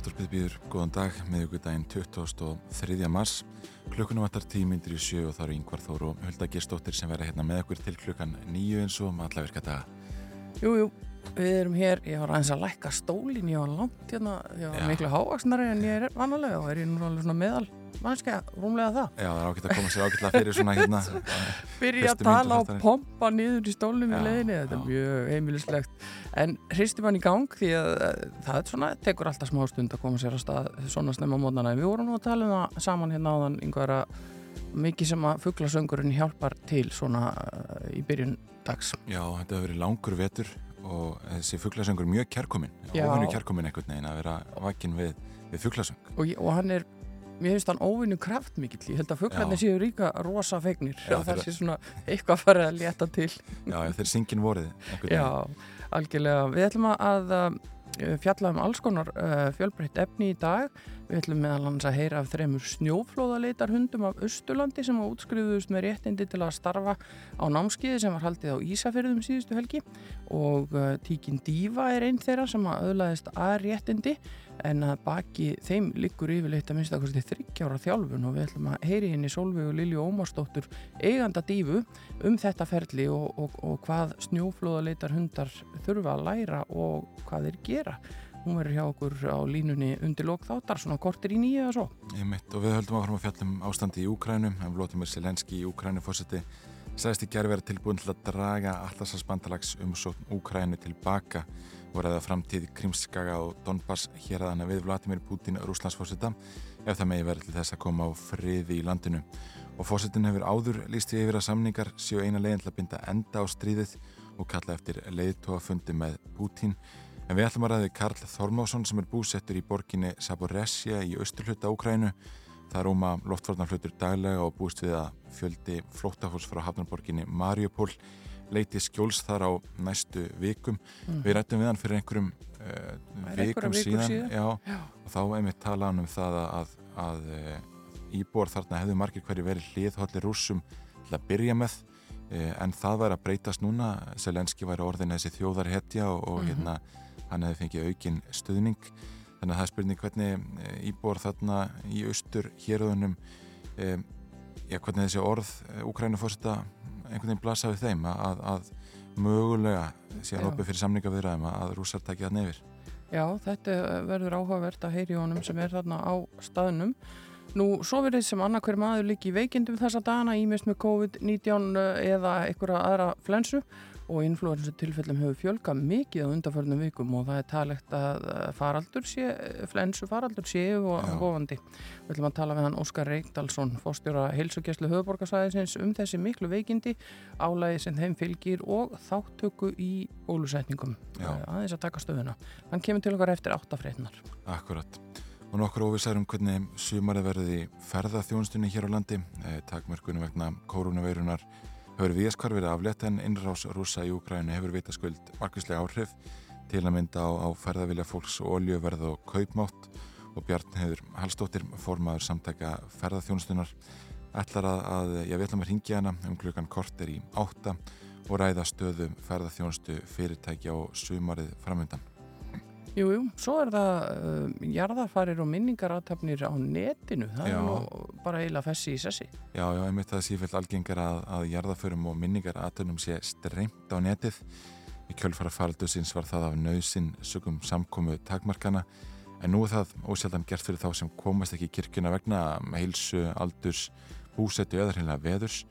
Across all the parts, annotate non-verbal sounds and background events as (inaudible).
Morgunúttarpið býður góðan dag með ykkur daginn 23. mars klukkunum vantar tímyndir í sjö og það eru yngvar þóru og Hulda Gistóttir sem verða hérna með okkur til klukkan nýju eins og alla virka daga Jú, jú, við erum hér, ég var aðeins að lækka stólin, ég var langt hérna, ég var Já. miklu hávaksnari en ég er vanalega og er ég nú alveg svona meðal, mannskja, rúmlega það. Já, það er ágætt að koma sér ágætlega fyrir svona hérna (laughs) Byrja að Fyrstu tala þáttarins. pompa niður í stólnum í Já, leiðinni, þetta er mjög heimilislegt. En hristi mann í gang því að eh, það er svona, tekur alltaf smá stund að koma sér að stað svona snemma mótnana. Við vorum nú að tala um það saman hérna áðan, yngvar að mikið sem að fugglasöngurinn hjálpar til svona eh, í byrjun dags. Já, þetta hefur verið langur vetur og þessi fugglasöngur er mjög kærkomin Já. óvinnu kærkomin einhvern veginn að vera vakinn við, við fugglasöng og, og hann er mér finnst hann óvinnu kraftmikill ég held að fuglarnir Já. séu ríka rosa fegnir Já, og það sé svona eitthvað farið að létta til. Já, þeir syngin vorið einhvern já, algjörlega. Við ætlum að uh, fjalla um alls konar uh, fjölbreytt efni í dag við ætlum meðal hans að heyra af þremur snjóflóðaleitar hundum af Östurlandi sem að útskriðust með réttindi til að starfa á námskiði sem var haldið á Ísafyrðum síðustu helgi og uh, tíkin Díva er einn þeirra sem að öðlaðist að réttindi en að baki þeim liggur yfirleitt að minnst að þryggjára þjálfun og við ætlum að heyri henni Solveig og Lilju Ómarsdóttur eiganda dífu um þetta ferli og, og, og hvað snjóflóðaleitar hundar þurfa að læra og hvað þeir gera. Hún verður hjá okkur á línunni undir lók þáttar, svona kortir í nýju eða svo. Einmitt, og við höldum áfram að fjallum ástandi í Úkrænum en Vlótimir Selenski í Úkrænu fórseti sagðist í gerð vera tilbúin til að draga allarsasbandalags umsókn Úkrænu tilbaka og ræða framtíð Krimskaga og Donbass hér að hana við Vladimir Putin Rúslandsfórseta ef það megi verið til þess að koma á friði í landinu. Og fórsetin hefur áður líst við yfir að samningar séu eina leiðin til að binda enda á stríðið og kalla eftir leiðtóafundi með Putin En við ætlum að ræði Karl Þormásson sem er búsettur í borginni Saboresja í austurhluta Úkrænu. Það rúma loftvarnarflutur daglega og búist við að fjöldi flóttafólks frá hafnarborginni Mariupol leiti skjóls þar á næstu vikum. Við rættum við hann fyrir einhverjum uh, vikum vikur síðan, síðan. Já, Já. og þá einmitt tala hann um það að, að uh, íbúar þarna hefðu margir hverju verið hliðhóllir rússum til að byrja með uh, en það væri að breytast núna Selenski væri orðin þessi þjóðarhetja og, og hérna hann hefði fengið aukinn stuðning. Þannig að það er spurning hvernig eh, íbúar þarna í austur héröðunum um, já, hvernig þessi orð Úkrænufórseta einhvern veginn blasa við þeim að, að mögulega sé að opið fyrir samninga viðræðum að rússar takja þarna yfir. Já, þetta verður áhugavert að heyri honum sem er þarna á staðnum. Nú, svo verið sem annarkver maður líki veikindum þessa dagana, ímest með COVID-19 eða einhverja aðra flensu og influensu tilfellum hefur fjölgað mikið á undarförnum vikum og það er talegt að faraldur sé, flensu faraldur séu og góðandi. Við ætlum að tala við hann Óskar Reykdalsson, fórstjóra heilsugjæslu höfuborgarsæðisins um þessi miklu veikindi, álægi sem þeim fylgir og þáttöku í. Eh, Aðeins að taka stöðuna. Hann kemur til okkar eftir áttafrétnar. Akkurat. Og nokkur óvissar um hvernig sumarið verði í ferðaþjónstunni hér á landi. Eh, Takmörkunum vegna kórunaveirunar hefur viðskvar verið aflétt en innrás rúsa í Úkrænu hefur vitaskuld markvislega áhrif til að mynda á, á ferðavilja fólks og oljöverð og kaupmátt og Bjarn hefur Hallstóttir formaður samtaka ferðaþjónstunar ætlar að, að ég vil að mér ringja hana um klukkan kort er í átta og ræða stöðum ferðaþjónstu fyrirtækja og sumarið framöndan. Jú, jú, svo er það uh, jarðafarir og minningarathafnir á netinu. Það Já. er nú bara eiginlega fessi í sessi. Já, já, einmitt það sífilt algengar að, að jarðaförum og minningar aðtunum sé streymt á netið. Í kjölfara faraldusins var það af nöðsin sögum samkomu takmarkana en nú er það ósjaldan gert fyrir þá sem komast ekki í kirkjuna vegna heilsu, aldurs, búsetu eða hreinlega veðurs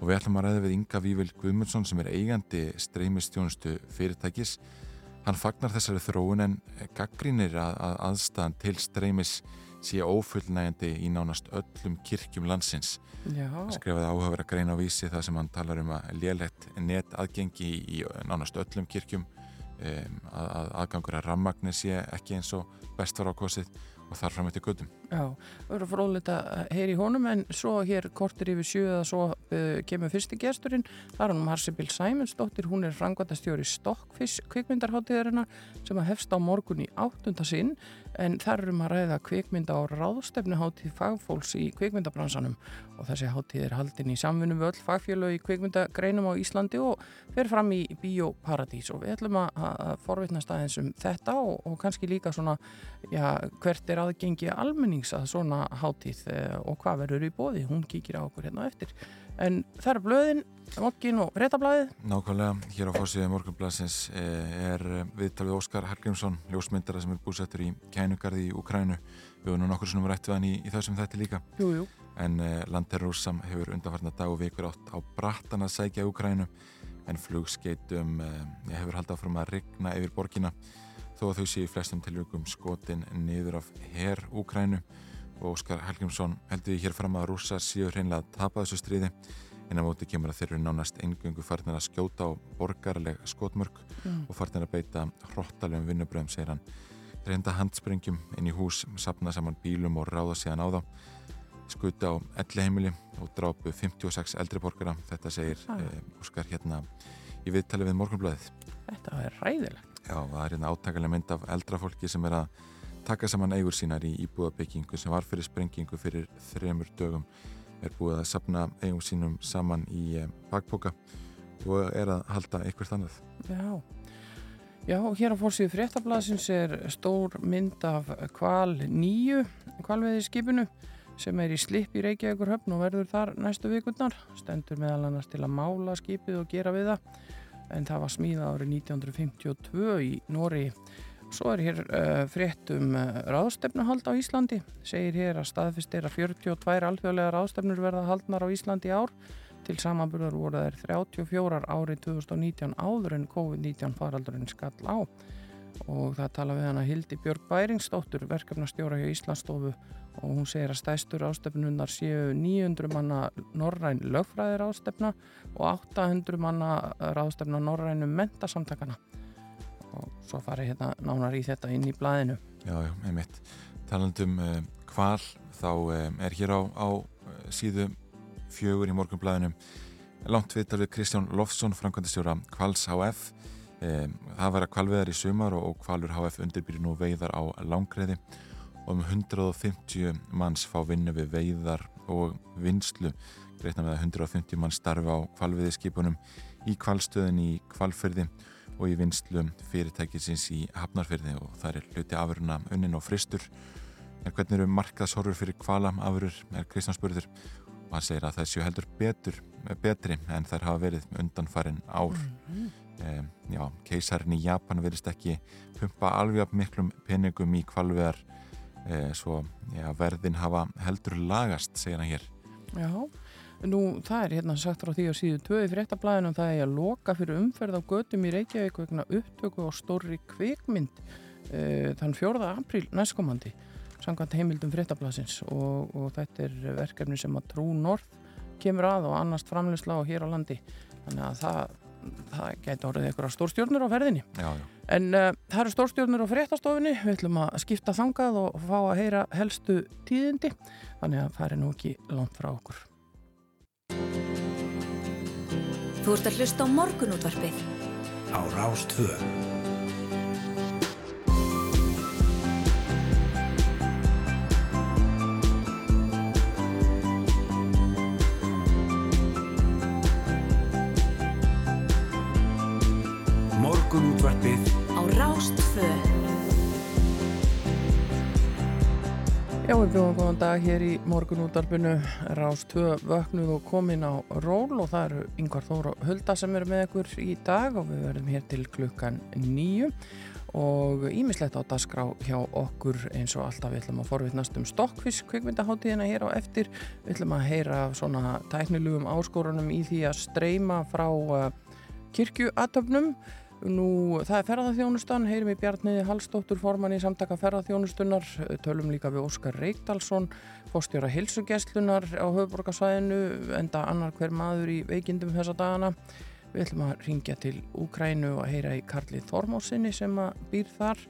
og við ætlum að ræða við Inga Vível Guðmundsson sem er eigandi streymistjónustu fyrirtækis. Hann fagnar þessari þróun en gaggrínir að, að aðstæðan til streymis sé ófullnægjandi í nánast öllum kirkjum landsins. Já, Hann skrifaði áhugaverð að greina á vísi það sem hann talar um að lélegt net aðgengi í, nánast öllum kirkjum um, að, að aðgangur að rammagni sé ekki eins og best var ákosið og þar fram eftir göttum. Já, það verður fróðilegt að heyri honum en svo hér kortir yfir sjö að svo uh, kemur fyrsti gesturinn. Það er hann Marsibil Sæmundsdóttir. Hún er frangvandastjóri Stokkfisk kvikmyndarháttíðarina sem að hefst á morgun í áttunda sinn. En þar erum að ræða kvikmynda á ráðstefnuháttíð fagfólks í kvikmyndabransanum. Og þessi háttíð er haldin í samfunum við öll fagfjölu í kvikmyndagreinum á Íslandi og fer fram í Bíóparadís. Og við ætlum að, forvitnast aðeins um þetta og, og kannski líka svona já, almennings að svona háttíð eh, og hvað verður í bóði, hún kíkir á okkur hérna eftir. En það er blöðin, mokkin og réttablaðið Nákvæmlega, hér á fórsíðið morgunblassins er viðtal við Óskar Hargrímsson ljósmyndara sem er búsettur í kænugarði í Ukrænu við höfum nú nokkur sem rætt við hann í, í þessum þetta líka. Jú, jú. en uh, Landerúsam hefur undanfarnar dag og vikur átt á brattan að sækja Ukrænu en flugskeitum uh, hefur haldið áfram að rigna yfir borgina þó að þau sé í flestum tilvægum skotin niður af herr Ukrænu og Óskar Helgjumsson heldur því hér fram að rúsa síður hreinlega að tapa þessu stríði en á móti kemur að þeir eru nánast engöngu farnir að skjóta á borgarleg skotmörk Mm. og farnir að beita hróttalegum vinnubröðum, segir hann reynda handsprengjum inn í hús sapna saman bílum og ráða síðan á þá skuta á elli heimili og drápu 56 eldri borgara þetta segir Ah. eh, Óskar hérna í viðtali við morgunblæðið Þetta er ræðilegt. Já, það er hérna átakalega mynd af eldra fólki sem er að taka saman eigur sínar í íbúðabyggingu sem var fyrir sprengingu fyrir þremur dögum er búið að sapna eigum sínum saman í eh, bakpoka og er að halda eitthvað annað. Já. Já, hér á fórsíðu fréttablasins er stór mynd af kval nýju, kvalveði skipinu sem er í slipp í Reykjavíkur höfn og verður þar næstu vikurnar. Stendur meðal annars til að mála skipið og gera við það en það var smíða árið 1952 í Nóri. Svo er hér uh, frétt um uh, ráðstefnuhald á Íslandi. Segir hér að staðfist er að 42 alþjóðlega ráðstefnur verða haldnar á Íslandi í ár. Til samanburðar voru þær 34 árið 2019 áður en COVID-19 faraldurinn skall á. Og það tala við hana Hildi Björg Bæringsdóttur, verkefnastjóra hjá Íslandsstofu og hún segir að stæstur ástefnunar séu 900 manna norræn lögfræðir ástefna og 800 manna ráðstefna norrænum mentasamtakana og svo farið hérna nánar í þetta inn í blæðinu. Já, já, einmitt. Talandum uh, hval, þá um, er hér á, á uh, síðu fjögur í morgunblæðinu langt viðtal við Kristján Lofsson, framkvæmdastjóra Hvals HF. Um, það verða kvalveðar í sumar og, Hvalur HF undirbyrjir nú veiðar á langreiði og um 150 manns fá vinnu við veiðar og vinslu. Greitna með að 150 manns starfi á kvalveðiskipunum í kvalstöðin í kvalfyrði og í vinslu fyrirtækisins í Hafnarfyrði og það er hluti afuruna unnin og fristur. En hvernig eru markaðshorfur fyrir kvala afurur er Kristján spurður og hann segir að það séu heldur betur, betri en þær hafa verið undanfarin ár. Mm. Um, já, keisarinn í Japan verist ekki pumpa alveg af miklum peningum í kvalveðar eh, svo já, verðin hafa heldur lagast, segir hann hér. Já, nú það er hérna sagt frá því á síðu 2 í fréttablaðinu það er að loka fyrir umferð á götum í Reykjavík vegna upptöku á stórri kvikmynd uh, þann 4. apríl næstkomandi samkvæmt heimildum fréttablaðsins og, og þetta er verkefni sem að Trú Norð kemur að og annast framleysla á hér á landi þannig að það, það gæti orðið eitthvað stórstjórnur á ferðinni Já, já. En uh, það eru stórstjórnur á fréttastofunni, við ætlum að skipta þangað og fá að heyra helstu tíðindi, þannig að það er nú ekki langt frá okkur. Þú ert að hlusta á morgunútvarpið. á Rástvö. Morgunútvarpið Á Rástfö. Já, við bjóðum góðan dag hér í morgunútvarpinu, Rás 2 vöknuð og komin á ról og það eru yngvar Þóra Hulda sem eru með ykkur í dag og við verðum hér til klukkan nýju og ímislegt á dasgrá hjá okkur eins og alltaf. Við ætlum að forvitnast um stokkfisk kvikmyndaháttíðina hér á eftir. Við ætlum að heyra af svona tæknilugum áskorunum í því að streyma frá uh, kirkjuatöfnum Nú, það er ferðarþjónustan, heyrim í Bjarniði Hallstóttur formann í samtaka ferðarþjónustunar, tölum líka við Óskar Reykdalsson, fórstjóra hilsugesslunar á höfuborgarsvæðinu, enda annar hver maður í veikindum þessa dagana. Við ætlum að ringja til Úkrænu og heyra í Karli Þormásinni sem að býr þar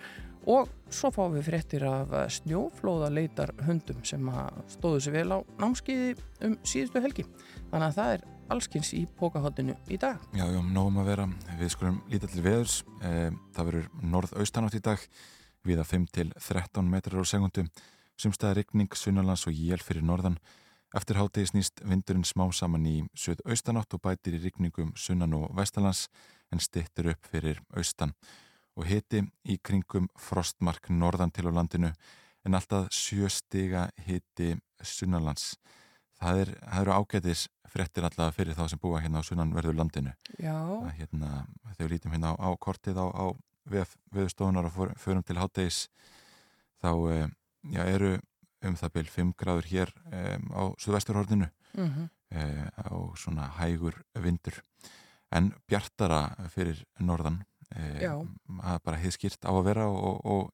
og svo fáum við fréttir af eh, snjóflóðaleitar hundum sem að stóðu sér vel á námskiði um síðustu helgi. Þannig að það er allskins í pókahottinu í dag. Já, já, nógum að vera. Við skulum lítið til veðurs. Eh, það verður norðaustanátt í dag, viða 5-13 metrar á segundu. Sumstaða rigning, sunnalans og jél fyrir norðan. Eftir hátegi snýst vindurinn smá saman í söð-austanátt og bætir í rigningum sunnan og vestalans en stittir upp fyrir austan. Og hiti í kringum frostmark norðan til á landinu en alltaf sjö stiga hiti sunnalans. Það, er, það eru ágætis frettir allavega fyrir þá sem búa hérna á sunnanverðu landinu. Já. Það, hérna, þegar lítum hérna á, á kortið á, á viðstofunar og förum til háttegis þá eh, já, eru um það byrj 5 gráður hér um, á suðvesturhorninu Mm -hmm. uh, á svona hægur vindur en bjartara fyrir norðan uh, að bara hefði skýrt á að vera og, og,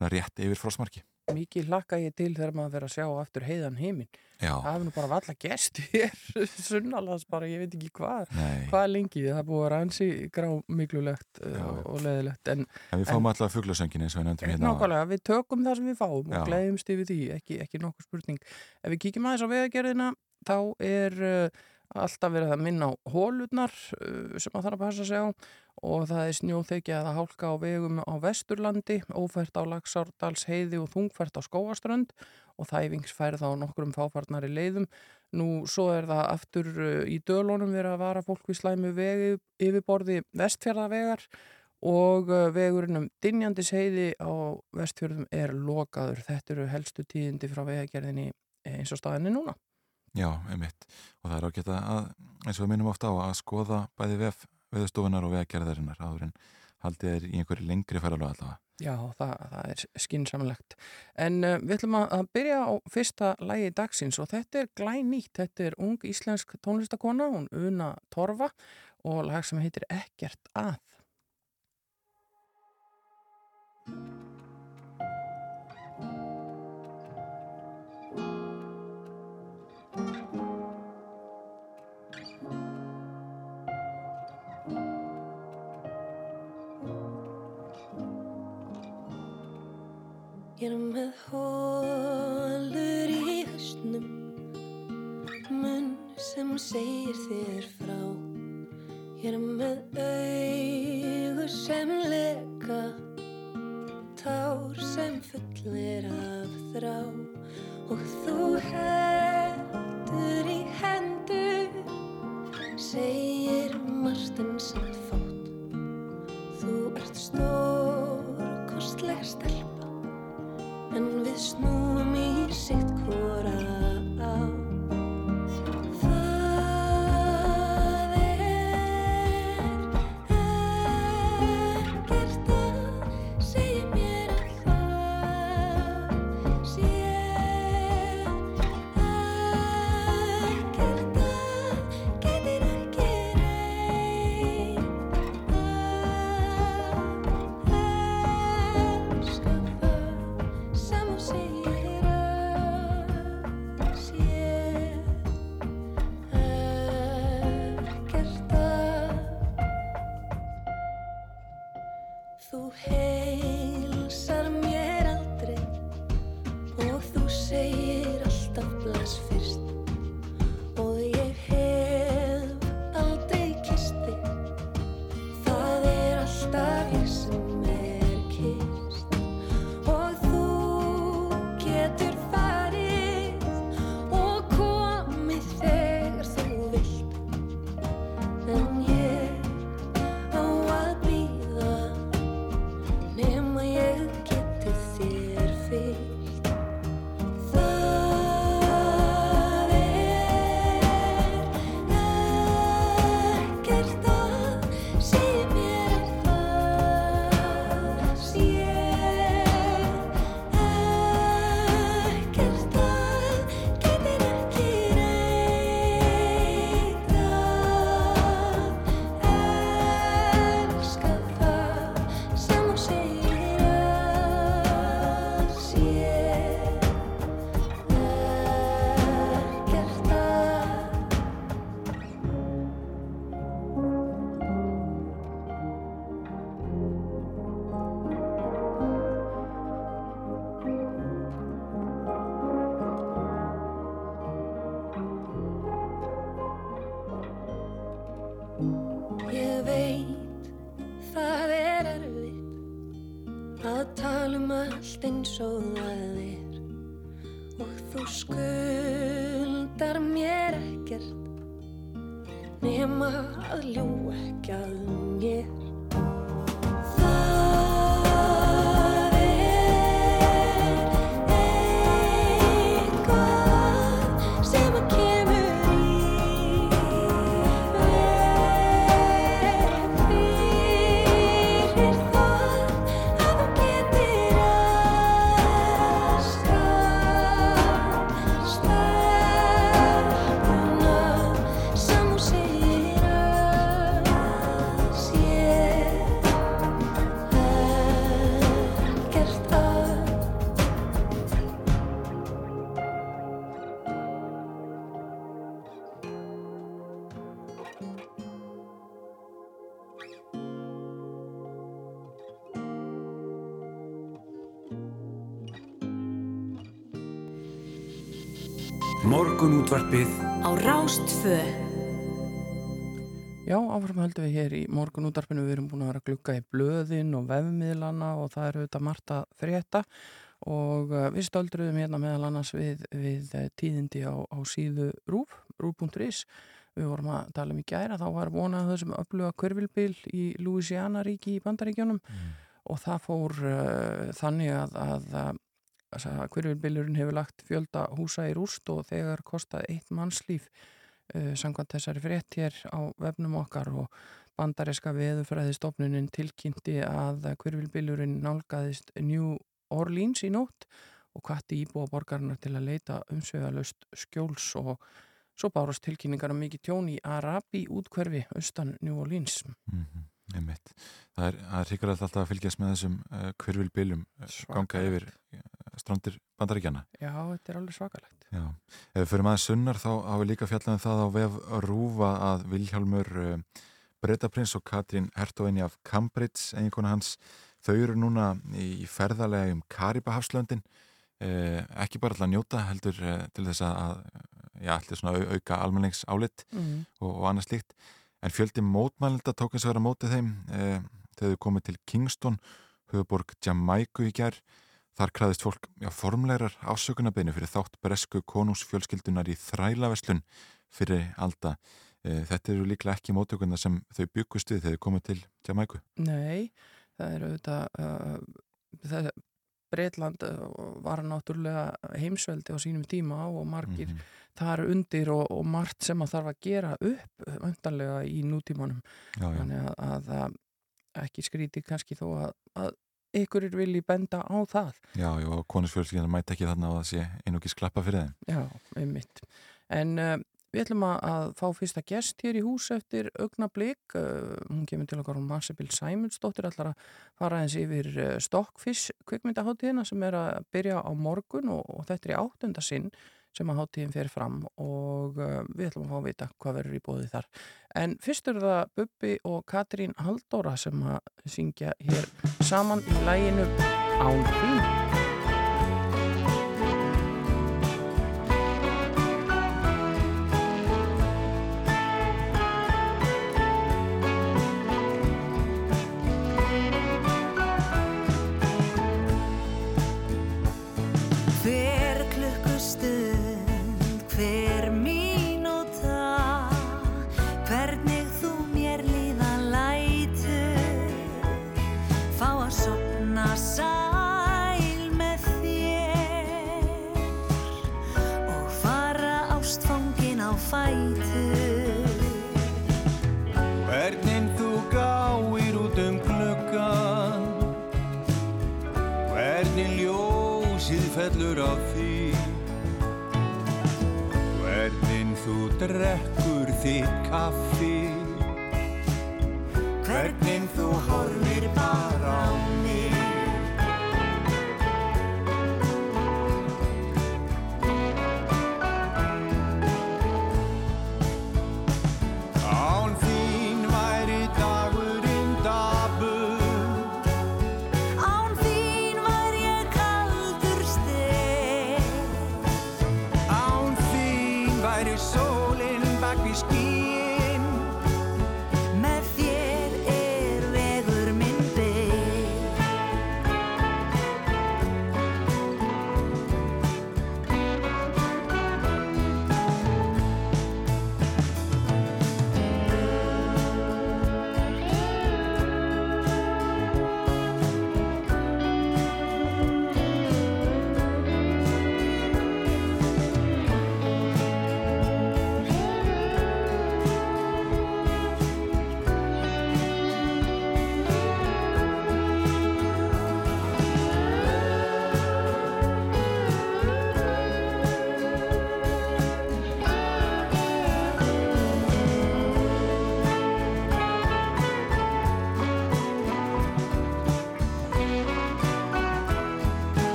og rétt yfir frosmarki Mikið hlakka ég til þegar maður verður að sjá aftur heiðan heiminn. Það hefur nú bara valla gest (laughs) hér, sunnalans bara, ég veit ekki hvað, hvað lengi. Það búið að ransi grá miklulegt Já. og, leðilegt. En, En við fáum alltaf fugglasöngin eins og við nefndum hérna nákvæmlega, við tökum það sem við fáum Já. og gleðumst yfir því, ekki, ekki nokkuð spurning. Ef við kíkjum aðeins á vegagerðina, þá er uh, alltaf verið að minna á hólurnar uh, sem að þarf að passa sig á og það er snjóþekja eða hálka á vegum á Vesturlandi, ófært á Laxárdals heiði og þungfært á Skóaströnd og þæfingsfærð á nokkrum fáfarnari leiðum. Nú svo er það aftur uh, í dölunum verið að vara fólk við slæmu vegi yfirborði vestfjörðavegar og uh, vegurinn um Dinjandis heiði á vestfjörðum er lokaður. Þetta eru helstu tíðindi frá vegagerðinni eins og staðinni núna. Já, einmitt. Og það er ágætt að, eins og við minnum ofta á, að skoða bæði vef veðustofunar og veðgerðarinnar áður en haldið er í einhverju lengri færalög allavega. Já, það, það er skinsamlegt. En uh, við ætlum að byrja á fyrsta lægi dagsins og þetta er glænýtt. Þetta er ung íslensk tónlistakona, hún Una Torfa og lag sem heitir Ekkert að. Ég er með hólur í hausnum Munn sem segir þér frá. Ég er með augur sem leka Tár sem fullir af þrá. Og þú heldur margt allt útvarpið Á Rástfö Já, áfram höldum við hér í morgun útarpinu, við erum búin að vera að glugga í blöðin og vefmiðlana og það er auðvitað margt að frétta. Og uh, við stöldruðum hérna meðal annars við, við eh, tíðindi á, á síðu rúf, rúf.is. Við vorum að tala um í gæra, þá var vonað þessum öfluga körvilbil í Louisiana ríki í Bandaríkjónum og það fór uh, þannig að, að, hverjulbillurinn hefur lagt fjölda húsa í rúst og þegar kostaði eitt mannslíf uh, samkvæmt þessari frétt hér á vefnum okkar og bandaríska veðufræðistofnunin tilkynnti að hverjulbillurinn nálgaðist New Orleans í nótt og kvatti íbúa borgarnar til að leita umsvegalust skjóls og svo bárast tilkynningar um mikið tjón í Arabi útkverfi austan New Orleans. Mhm, einmitt. Það er, er ríkar alltaf að fylgjast með þessum uh, hverfylbilum uh, ganga Svakalegt. yfir uh, strandir bandaríkjana. Já, þetta er alveg svakalegt. Já. Ef við fyrir maður sunnar þá hafa líka fjallað um það á vef rúfa að Vilhjálmur Bretaprins og Katrín Hertoginni af Cambridge, eiginkona hans, þau eru núna í ferðarlega um Karibahafslöndin, ekki bara alltaf njóta heldur til þess að, já, allir svona au- auka almennings álit Mm. og, og annað slíkt. En fjöldi mótmælenda tók eins og vera mótið þeim uh, þegar þau komið til Kingston, höfuborg Jamaica í gær. Þar kraðist fólk já, formlegar ásökunarbeinu fyrir þátt bresku konungsfjölskyldunar í þrælaveslun fyrir alda. E, þetta eru líklega ekki mótökuna sem þau byggust við þegar þau komið til Jamaica. Nei, það er auðvitað uh, það, Breitland var náttúrulega heimsveldi á sínum tíma og margir Mhm. þar undir og, og margt sem að þarf að gera upp öndanlega í nútímanum Já, já. þannig að, að, ekki skríti kannski þó að, að ykkur er vilji benda á það Já, já, og konungsfjölskyldunar mæti ekki þarna á að sé einugis klappa fyrir þeim. Já, einmitt en uh, við ætlum að, fá fyrsta gest hér í hús eftir augnablík uh, hún kemur til okkar hún Marsebill Sæmundsdóttir ætlar að fara eins yfir uh, Stockfish kvikmyndaháttíðina sem er að byrja á morgun og, og þetta er í áttunda sinn sem að háttíðin fer fram og uh, við ætlum að fá að vita hvað verður í bóði þar. En fyrst eru það Bubbi og Katrín Haldóra sem að syngja hér saman í læginu Án þín. Drekkur þitt kaffi. Hvernig þú horfir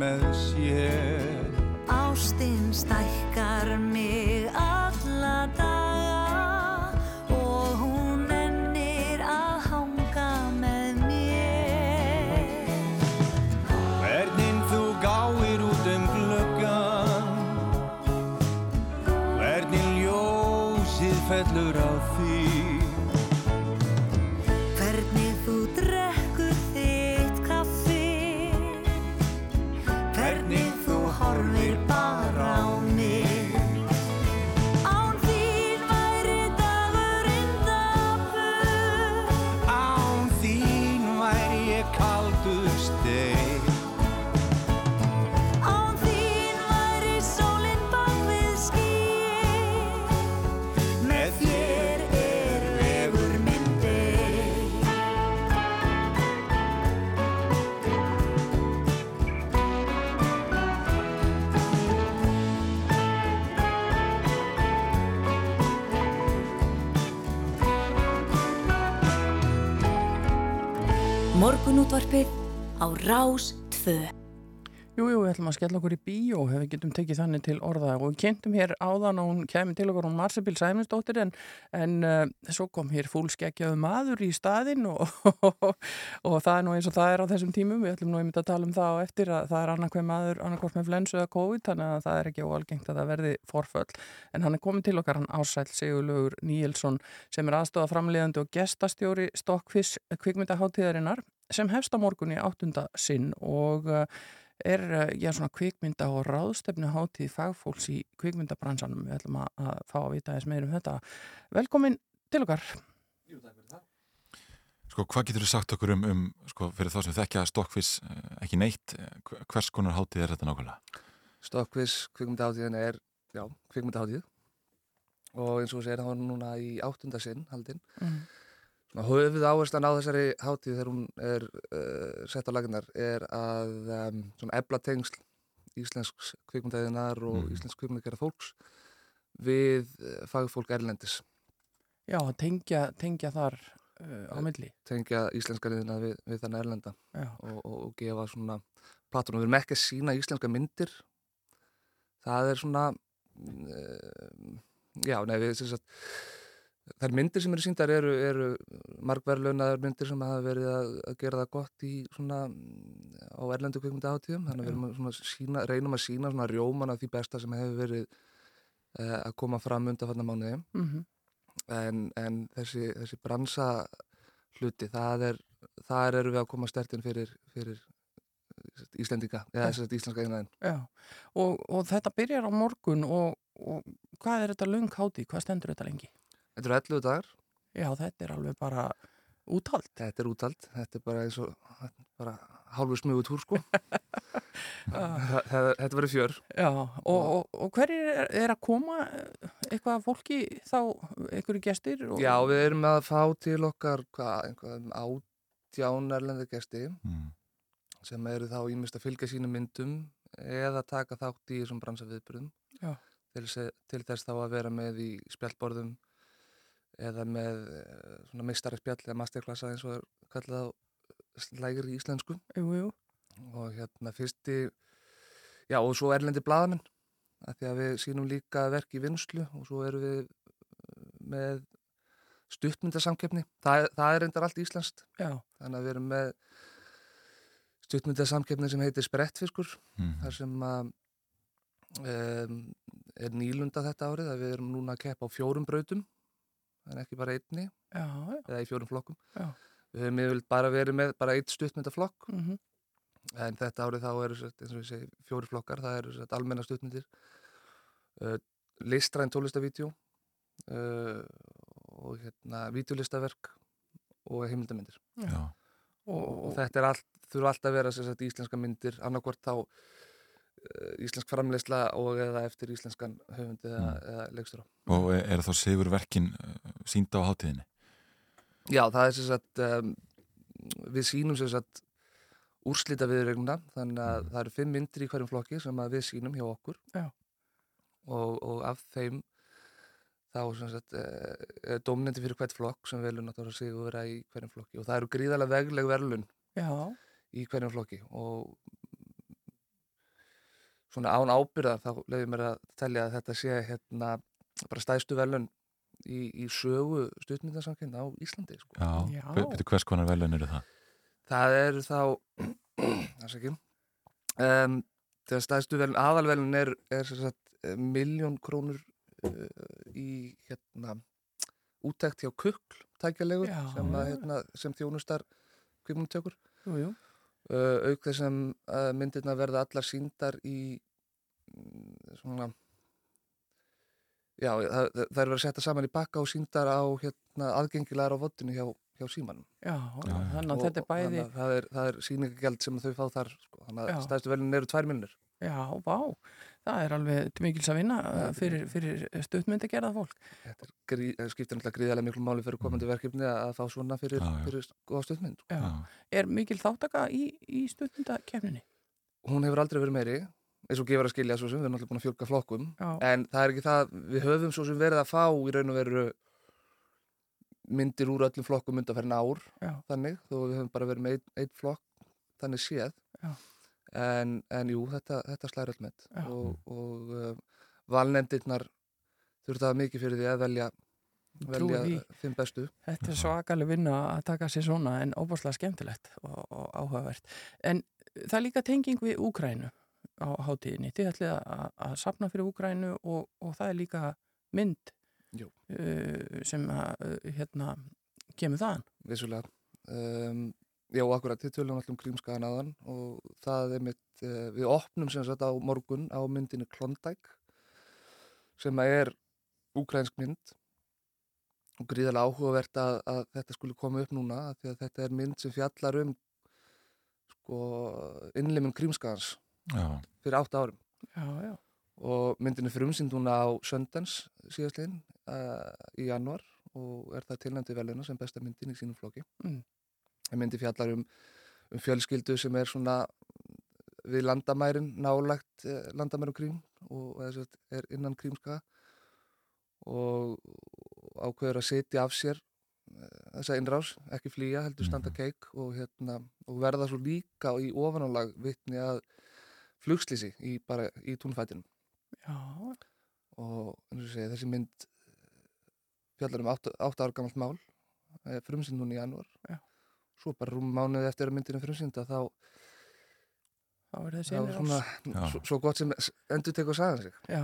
með sér Rás 2. Jú, jú, við ætlum að skella okkur í bíó ef við getum tekið þannig til orða. Og við kynntum hér áðan og hún kemur til okkur hún Marsebil Sæmundsdóttir en, en uh, svo kom hér fúlskeggjaðu maður í staðinn og, (laughs) og það er nú eins og það er á þessum tímum. Við ætlum nú einmitt að tala um það á eftir að það er annarkveð maður annarkvort með flensu eða COVID þannig að það er ekki óalgengt að það verði forföll. En hann er komið til okkar hann Ásæl Sigurlaugur Níelsson sem er aðstofa framleiðandi og gestastjóri Stokkviss kvikmyndaháttíðarinnar sem hefst á morgunni áttunda sinn og uh, er eh, já, svona kvikmynda og ráðstefnu hátíð fagfólks í kvikmyndabransanum. Við ætlum að, að fá að vita eins meir um þetta. Velkomin til okkar. Sko, hvað getur þú sagt okkur um, um sko, fyrir þá sem þekkja Stokkvís ekki neitt, eh, hv- hvers konar hátíð er þetta nákvæmlega? Stokkvis kvikmyndahátíðin er, já, kvikmyndahátíð og eins og þú segir, það núna í áttunda sinn haldinn. Mm. Höfuð áherslan á þessari hátíð þegar hún er uh, sett á laginnar er að um, svona ebla tengsl íslensks kvikmyndaðinar og Mhm. íslensk kvikmyndagerða fólks við uh, fagfólk erlendis. Já, tengja, tengja þar uh, á milli. Tengja íslenskariðina við, við þannig erlenda og, og, og gefa svona platunum. Við erum ekki að sína íslenska myndir. Það er svona, uh, já, nei, við, sem sagt, þær myndir sem eru síndar eru, eru margverðlaunaðar myndir sem hafa verið að, að gera það gott í svona á erlendu kvikmynda átíðum. Þannig að við að sína, reynum að sína svona rjóman af því besta sem hefur verið uh, að koma fram undan fannar mánuði mm en, en þessi, þessi bransa hluti, það er þar eru við að koma stertinn fyrir, fyrir eh, Íslendinga eða þess að íslenska já. Og, og þetta byrjar á morgun og, og hvað er þetta lung hátíð? Hvað stendur þetta lengi? Þetta eru 11 dagar, Já, þetta er alveg bara úthald. þetta er útald, þetta er bara eins og bara hálfur smugu túr sko. (laughs) Það- þetta verður fjör. Já, og, og, og hverjir er, er að koma eh, eitthvað fólki þá, einhverju gestir? Og, Já, við erum að fá til okkar átján erlendi gesti Mm. sem eru þá ímest að fylgja sínum myndum eða taka þátt í þessum bransaviðbyrðum Já. til, þess- til þess þá að vera með í spjallborðum eða með eh, svona mistari spjall eða masterklassa eins og er kallað á lægri íslensku. Jú, jú. og hérna fyrsti já og svo erlendi blaðamenn af því að við sínum líka verk í vinslu og svo erum við eh, með stuttmyndasamkeppni. Það, það er reyndar allt íslenskt. Já, þannig að við erum með stuttmyndasamkeppni sem heitir Sprettfiskur Mm. þar sem að um, er nýlunda þetta árið að við erum núna að keppa á fjórum brautum en ekki bara einni já, já. eða í fjórum flokkum. Já. við höfum yfirleitt bara verið með bara eitt stuttmyndaflokk Mm en þetta árið þá eru eins og við segi fjóri flokkar, það eru sem sagt, almenna stuttmyndir uh, listræn tólistavídeó uh, og hérna vídeolistaverk og heimildamindir Já. Og, og og, þetta er allt, þurfa alltaf að vera sem sagt, íslenska myndir, annarkvort þá íslensk framleysla og eða eftir íslenskan höfund eða, Mm. eða leikstura. Og er, þá sigur verkin sínda á hátíðinni? Já, það er sem sagt um, við sínum sem sagt úrslita viðregnuna, þannig að það eru fimm myndir í hverjum flokki sem að við sínum hjá okkur Já. og, og af þeim þá sem sagt eh, er dómnendi fyrir hvert flokk sem velur náttúrulega sig að vera í hverjum flokki og það eru gríðarlega vegleg verlun já, í hverjum flokki og svona án ábyrða þá leiðum mér að telja að þetta sé hérna bara stæðstu velun í, í sögu stuðmyndasamkynna á Íslandi sko. Já, Já. betur hvers konar velun eru það? Það eru þá (clears throat) það sé ekki um, þegar stæðstu velun, aðalvelun er, er sem sagt miljón krónur uh, í hérna úttekt hjá kukl tækjalegur Já. sem, að, hérna, sem þjónustar kvikmundtökur Jú, jú. Uh, auk þess sem uh, myndirna verða allar síndar í mm, svona já, það, það er verið að setja saman í bakka og síndar á hérna, aðgengilegar á vottinu hjá, hjá símanum. Já, Já, þannig að þetta er bæði að það er, það er síningagjald sem þau fá þar sko. þannig að stæðstu velin eru tvær minnir Já, vá, það er alveg til mikils að vinna fyrir, fyrir stuttmyndi að gera fólk. þetta er grí, eh, skiptir náttúrulega gríðarlega miklu máli fyrir komandi verkefni að fá svona fyrir, Já, já. fyrir góða stöðmynd sko. Já. Já. Er mikil þáttaka í, í stuttmyndakefninni? hún hefur aldrei verið meiri eins og gefur að skilja svo sem, við erum náttúrulega búin að fjölga flokkum Já, en það er ekki það, við höfum svo sem verið að fá í raun og veru myndir úr öllum flokkum undanferðin ár Já. þannig, þó við höfum bara verið með einn, flokk þannig séð Já. En, en jú, þetta, þetta slæri öll með Já. og, og uh, valnefndirnar þurftu það mikið fyrir því að velja velja fimm bestu þetta er svakalig vinna að taka sér svona en óbúslega skemmtilegt og, og áhugavert. En það er líka tenging við Úkrænu á hátíðinni. Þið ætlið að, að sapna fyrir Úkrænu og, og það er líka mynd uh, sem að, uh, hérna, kemur þaðan. vissulega um, já, akkurat, þið tölum allum grímskaðan aðan og það er mitt, uh, við opnum sem sagt á morgun á myndinu Klondæk sem er úkrænsk mynd og gríðarlega áhugavert að, að þetta skulle koma upp núna af því að þetta er mynd sem fjallar um sko innlimun grímskaðans Já, fyrir átta árum Já, já. og myndin er frumsýnd núna á Sundance síðastliðin uh, í januar og er það tilnæmdi velina sem besta myndin í sínum flokki. Mm. En myndi fjallar um, um fjölskyldu sem er svona við landamærin, nálagt uh, landamærum krím og sem sagt er innan krímska og ákveður að setja af sér uh, þessa innrás, ekki flýja, heldur standa Mhm. keik og, hérna, og verða svo líka í ofanálag vitni að flugslýsi í, í túnfætinum Já, og segi, þessi mynd eh, fjallar um 8 ára gamalt mál frumsýnd núna í janúar Já. Svo bara rúm mánuði eftir að myndin er frumsýnda þá, þá er þá innrás. svona, Já. svo, svo gott sem endur tekur sagan sig Já,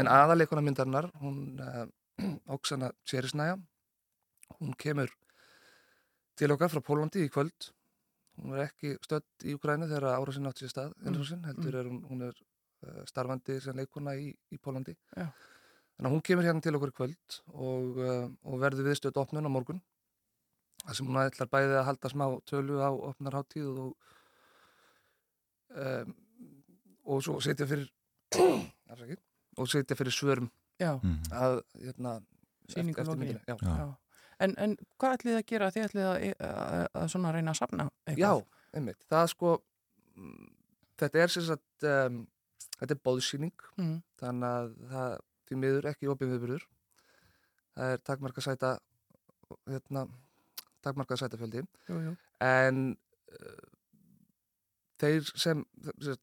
en aðaleikona myndarinnar hún uh, Oksana Tjerisnæja hún kemur til okkar frá Pólandi í kvöld hún er ekki stödd í Ukrænu þegar ára sinni átt sér stað innrásin, heldur er hún, hún er uh, starfandi sem leikona í, í Pólandi Já. þannig að hún kemur hérna til okkur í kvöld og, uh, og verður viðstödd opnun á morgun það sem hún ætlar bæði að halda smá tölu á opnarháttíð og um, og svo setja fyrir (clears throat) afsakið, og setja fyrir svörum já, Mhm. að hérna. Já. já. En, en hvað ætlið þið að gera? Þið ætlið að, að, að svona reyna að sapna eitthvað? Já, einmitt. Það sko, mm, þetta er sem sagt, um, þetta er bóðsýning, Mm. þannig að það því miður ekki opið viðbyrður. Það er takmarka sæta, hérna, takmarka sætafjöldi. En uh, þeir sem,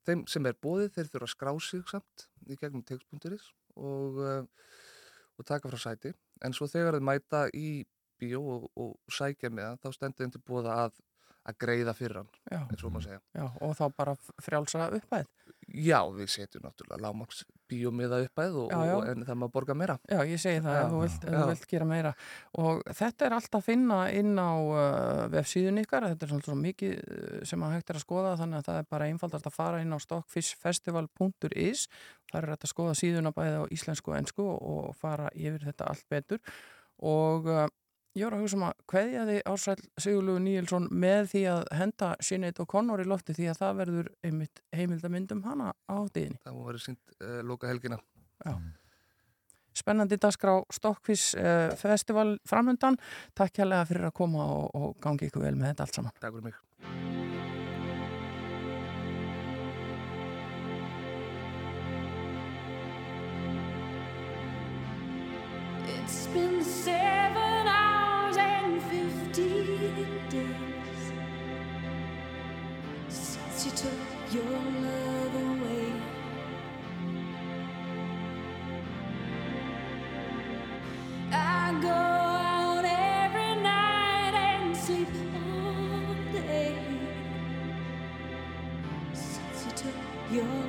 þeim sem er bóðið, þeir þurfa að skrá sig samt í gegnum text.is og, uh, og taka frá sæti. En svo þegar þeir mæta í bíó og, og sækja með það, þá stendur þeim til bóða að, að greiða fyrir hann, eins og maður segja. já, og þá bara frjálsa uppæð. Já, við setjum náttúrulega lágmaks bíómiða uppæð og, Já, já. og en það maður borga meira. Já, ég segi það þú vilt, vilt gera meira. Og þetta er allt að finna inn á uh, vefsíðun ykkar. Þetta er svolítið svo mikið uh, sem að hægt er að skoða þannig að það er bara einfaldast að fara inn á stockfishfestival.is. Það er að skoða síðuna bæði á íslensku og ennsku og fara yfir þetta allt betur. Og uh, ég voru að hugsa um að kveðja því Ársæl Sigurlugu Níelsson með því að henda Sinead O'Connor í lofti því að það verður einmitt heimildamindum hana á tíðinni. Það verið sínt uh, loka helgina. spennandi dagskrá Stokkvís uh, festival framöndan. Takk hérlega fyrir að koma og, og gangi ykkur vel með þetta allt saman. Takk fyrir mig. It's been seven took your love away. I go out every night and sleep all day you took your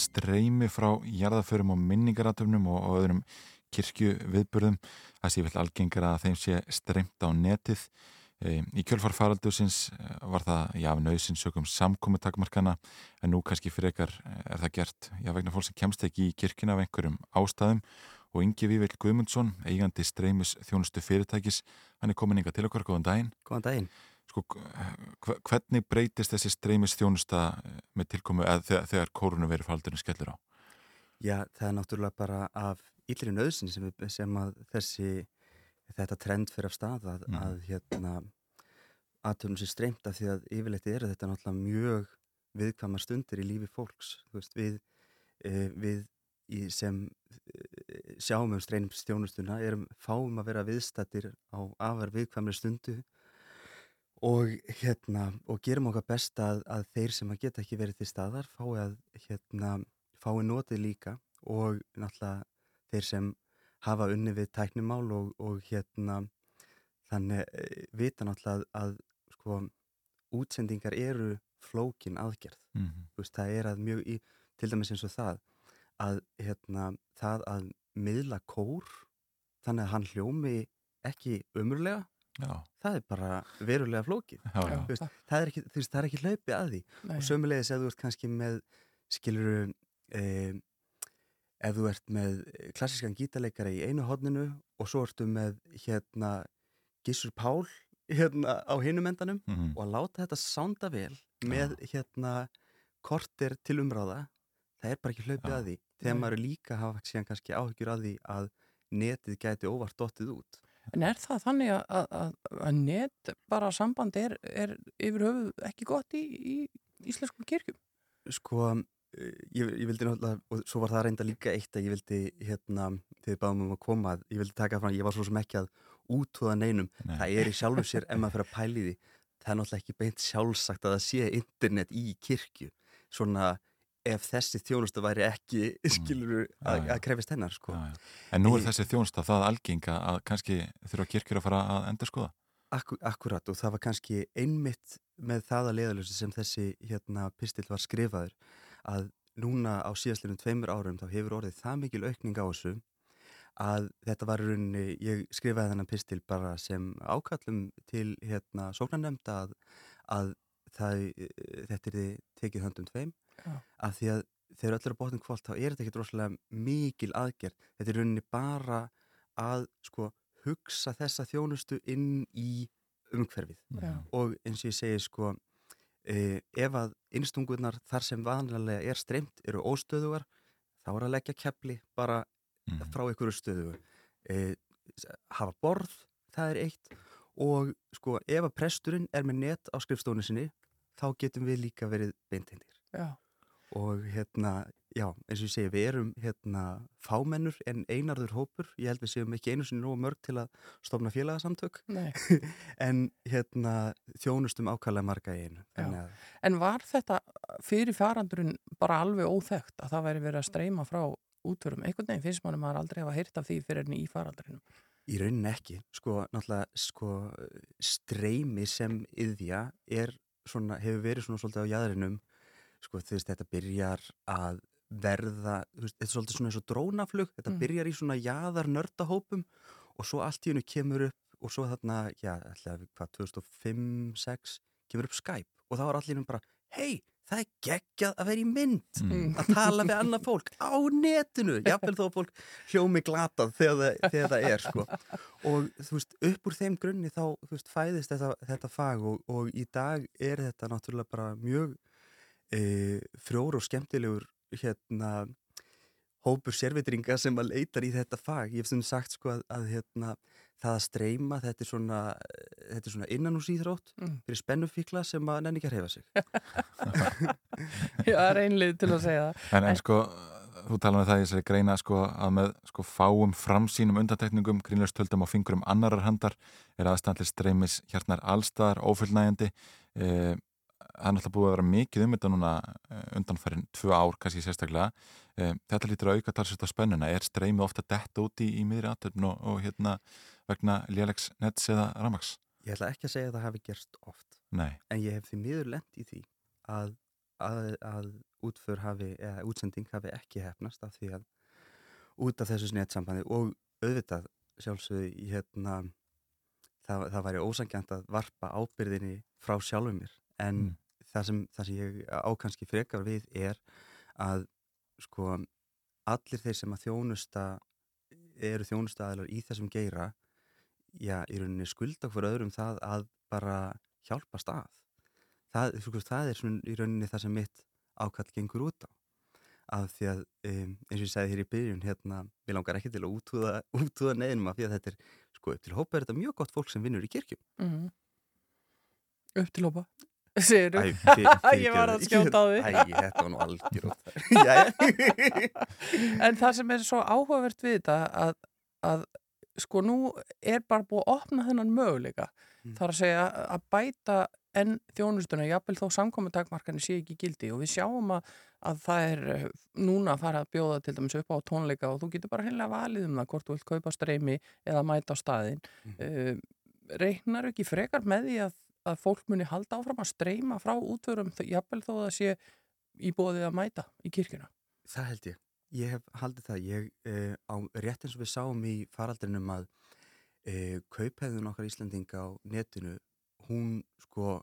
streymi frá jarðaförum og minningaratöfnum og, og öðrum kirkju viðburðum. Það sé vel algengar að þeim sé streymt á netið. Um, í kjölfarfaraldusins var það, já, nöðsins sögum samkomi takmarkana en nú kannski frekar eh, er það gert, já, vegna fólk sem kemst ekki í kirkina af einhverjum ástæðum og Ingi Vível Guðmundsson, eigandi streymis þjónustu fyrirtækis, hann er komin inga til okkar, góðan daginn. Góðan daginn. Sko, hvernig breytist þessi streymis þjónusta með tilkomu eða þegar, þegar kórunuveri faldurinn skellur á? Já, það er náttúrulega bara af illri nöðsin sem, sem að þessi, þetta trend fyrir af stað að, Mhm. að hérna aðtöfnum sér streymt af því að yfirleitt eru þetta náttúrulega mjög viðkvæmar stundir í lífi fólks. Veist, við, e, við í, sem e, sjáum um streymstjónustuna erum fáum að vera viðstættir á afar viðkvæmri stundu og hérna, og gerum okkar best að, að þeir sem að geta ekki verið til staðar fái að, hérna, fái notið líka og náttúrulega þeir sem hafa unni við tæknimál og, og hérna þannig eh, vita náttúrulega að, að sko, útsendingar eru flókin aðgerð Mhm. Þú veist, það er að mjög í, til dæmis eins og það að hérna, það að miðla kór þannig að hann hljómi ekki umurlega Já, það er bara verulega flókið já, já. Þú veist, það, er ekki, það er ekki hlaupi að því Nei. og sömulegis ef þú ert kannski með skiluru eh, ef þú ert með klassískan gítarleikara í einu hodninu og svo ertu með hérna Gissur Pál hérna á hinum endanum Mhm. og að láta þetta sánda vel með hérna kortir til umráða það er bara ekki hlaupið Já. að því þegar Nei. maður líka hafa síðan kannski áhyggjur að því að netið gæti óvart dottið út En er það þannig að, að, að, net bara samband er, er yfir höfuð ekki gott í, í íslenskum kirkjum? sko eh, ég, ég vildi náttúrulega og svo var það reynda líka eitt að ég vildi hérna við báðum um að koma að ég vildi taka fram, ég var svo sem ekki að útúða neinum Nei. það er í sjálfu sér ef maður fyrir að pæli því það er náttúrulega ekki beint sjálfsagt að það sé internet í kirkju svona ef þessi þjónustu væri ekki skilur (laughs) Mm. Að, að krefist hennar sko. Já, já. En nú er þessi þjónsta það algenga að kannski þurfa kirkjur að fara að endur skoða. Akku, akkurat og það var kannski einmitt með það að leiðalösi sem þessi hérna pistil var skrifaður að núna á síðastlinum tveimur árum þá hefur orðið það mikil aukning á þessu að þetta var rauninni, ég skrifaði þennan pistil bara sem ákallum til hérna sóknarnemnda að, að það, eh, þetta er þið tekið höndum tveim Já. af því að þegar öll eru á botnum kvöld þá er þetta ekki droslega mikil aðgerð þetta er rauninni bara að sko hugsa þessa þjónustu inn í umhverfið Já. og eins og ég segi sko e, ef að innstungurnar þar sem vanlega er streymt eru óstöðugar þá er að leggja kepli bara Mhm. frá einhverju stöðu e, hafa borð, það er eitt og sko ef að presturinn er með net á skrifstónu sinni þá getum við líka verið beintindir Já. og hérna, já, eins og ég segi við erum hérna fámennur en einarður hópur, ég held við séum ekki einu sinni nógu mörg til að stofna félagasamtök Nei. (laughs) en hérna þjónustum ákvæmlega marga í einu að En var þetta fyrir farandurinn bara alveg óþekkt að það væri verið að streyma frá útvörum? Einhvern veginn finnst manum að aldrei hafa heyrt af því fyrir enn í farandurinnum. í rauninni ekki, sko, náttúrulega sko, streymi sem yðja er svona, hefur verið svona svolítið á jæðrinum sko, þú veist, þetta byrjar að verða, þú veist, þetta er svolítið svona eins og drónaflug, þetta Mm. byrjar í svona jaðar nördahópum og svo allt í hennu kemur upp og svo þarna, já, ætlaði, hvað, 2005-06 kemur upp Skype og þá er allir hennu bara, hei, það er geggjað að vera í mynd Mm. að tala við annað fólk á netinu jafnvel þó að fólk hljómi glatað þegar það, þegar það er sko. og þú veist, upp úr þeim grunni þá veist, fæðist þetta, þetta fag og, og í dag er þetta náttúrulega bara mjög e, frjór og skemmtilegur hérna hópur sérvitringa sem að leitar í þetta fag ég hef stundum sagt sko að, að hérna, það að streyma, þetta er svona þetta er svona innanúsýþrótt Mm. fyrir spennufíkla sem að nenni ekki að reyfa sig (laughs) Já, það er einlið til að segja það. En, en sko, þú talaði um það í þessari greina sko, að með sko, fáum framsýnum undantekningum, grínlustöldum og fingurum annarar handar er aðstæðanlega streymis hjarnar allstaðar, ófullnægjandi. Eh, það er náttúrulega búið að vera mikið um þetta núna eh, undanfærin tvö ár, kannski sérstaklega. Eh, þetta lítur að auka talsvist á spennuna. Er streymið ofta dett úti í, í miðri aðtöfn og, og hérna vegna lélegs nets eða ramags? ég ætla ekki að segja að það hafi gerst oft Nei. en ég hef því miður lent í því að, að, að hafi, eða útsending hafi ekki hefnast af því að út af þessu snetsambandi og auðvitað sjálfsögðu í hérna það, það væri ósangjant að varpa ábyrðinni frá sjálfum mér en Mm. það, sem, það sem ég ákanski frekar við er að sko allir þeir sem að þjónusta eru þjónustaðalar í þessum geira já, í rauninni skulda okkur öðrum það að bara hjálpa stað það, veist, það er svona í rauninni það sem mitt ákall gengur út á af því að um, eins og ég segði hér í byrjun hérna, við langar ekki til að útúða, útúða neðinum af því að þetta er, sko, upp til hópa er þetta mjög gott fólk sem vinnur í kirkjum Mm. Upp til hópa, (laughs) segir þú. (laughs) Ég var að skjóta á því. Æ, þetta var nú Jæja En það sem er svo áhugavert við þetta að, að sko nú er bara búið að opna þennan möguleika. Þar að segja að bæta enn þjónustuna, jafnvel þó samkominntakmarkanir sé ekki gildi. Og við sjáum að, að það er eh, núna að fara að bjóða til dæmis upp á tónleika og þú getur bara heimlega valið um það hvort þú vilt kaupa streymi eða mæta á staðin mm. reiknar ekki frekar með því að, að fólk muni halda áfram að streyma frá útvörum jafnvel þó að sé í bóðið að mæta í kirkuna Það held ég. Ég hef haldið það. Ég, eh, á rétt eins og við sáum í faraldrinum að eh, kauphæðun okkar Íslandinga á netinu, hún sko,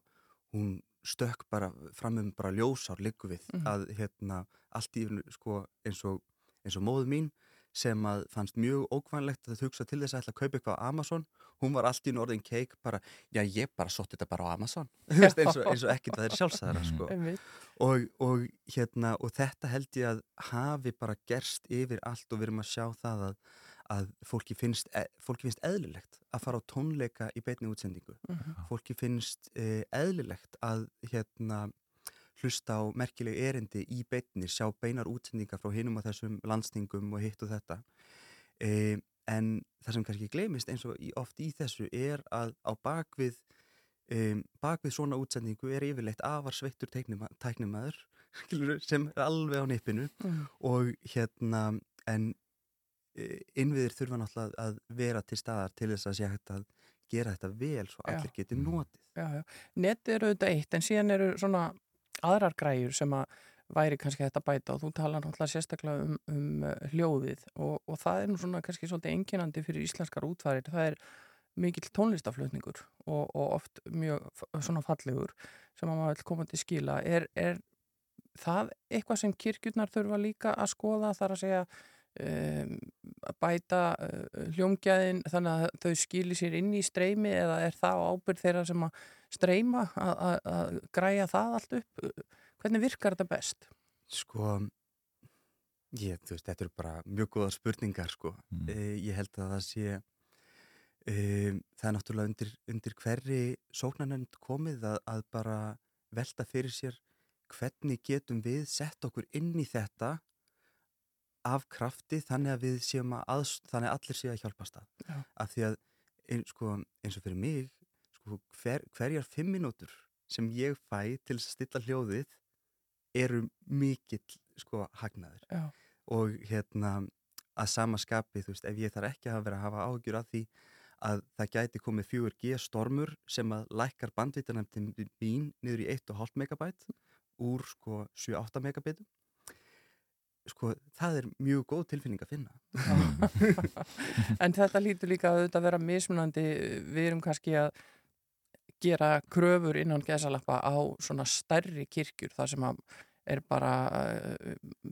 hún stökk bara fram um bara ljósár líku við Mhm. að hérna allt í sko eins og, eins og móðu mín sem að fannst mjög ókvænlegt að hugsa til þess að ætla að kaupa eitthvað á Amazon. Hún var allt í norðin keik bara já ég bara sótt þetta bara á Amazon. (laughs) Eins, og, eins og ekkert að það er sjálfsæðara sko (laughs) og, og, hérna, og þetta held ég að hafi bara gerst yfir allt og við erum að sjá það að, að fólki, finnst, e, fólki finnst eðlilegt að fara á tónleika í beinni útsendingu. Mhm. fólki finnst e, eðlilegt að hérna, hlusta á merkileg erindi í beinni sjá beinar útsendingar frá hinum og þessum landstingum og hitt og þetta e, en það sem kannski gleymist eins og oft í þessu er að á bakvið um, bakvið svona útsendingu er yfirleitt afar sveittur tæknumæður (laughs) sem er alveg á nippinu Mhm. og hérna en e, innviðir þurfa náttúrulega að vera til staðar til þess að sé hægt að gera þetta vel svo allir Já. geti notið Já, já. Netið eru auðvitað eitt en síðan eru svona aðrar græjur sem að væri kannski hægt að bæta og þú talar náttúrulega sérstaklega um, um uh, hljóðið og, og það er nú svona kannski svolítið enginandi fyrir íslenskar útvarir. Það er mikill tónlistaflutningur og, og oft mjög svona fallegur sem að maður vil koma til skila. Er, er það eitthvað sem kirkjurnar þurfa líka að skoða þar að segja um, bæta uh, hljómgæðin þannig að þau skili sér inn í streymi eða er það á ábyrð þeirra sem að streyma að, að, að græja það allt upp hvernig virkar þetta best? Sko ég, þú veist, þetta eru bara mjög góða spurningar sko Mm. e, ég held að það sé e, það er náttúrulega undir, undir hverri sóknarnefnd komið að, að bara velta fyrir sér hvernig getum við sett okkur inn í þetta af krafti þannig að við séum að aðs, þannig að allir séu að hjálpa stað Já. af því að ein, sko, eins og fyrir mig sko, hver, hverjar fimm mínútur sem ég fæ til að stilla hljóðið eru mikill sko hagnaður Já. og hérna að sama skapi, þú veist, ef ég þarf ekki að vera að hafa áhugjur af því að það gæti komið 4G stormur sem að lækkar bandvitanemtin mín niður í 1,5 megabæt úr sko 7-8 megabitum sko það er mjög góð tilfinning að finna (laughs) En þetta lítur líka að auðvitað vera mismunandi við erum kannski að gera kröfur innan gesalappa á svona stærri kirkjur þar sem að er bara, uh,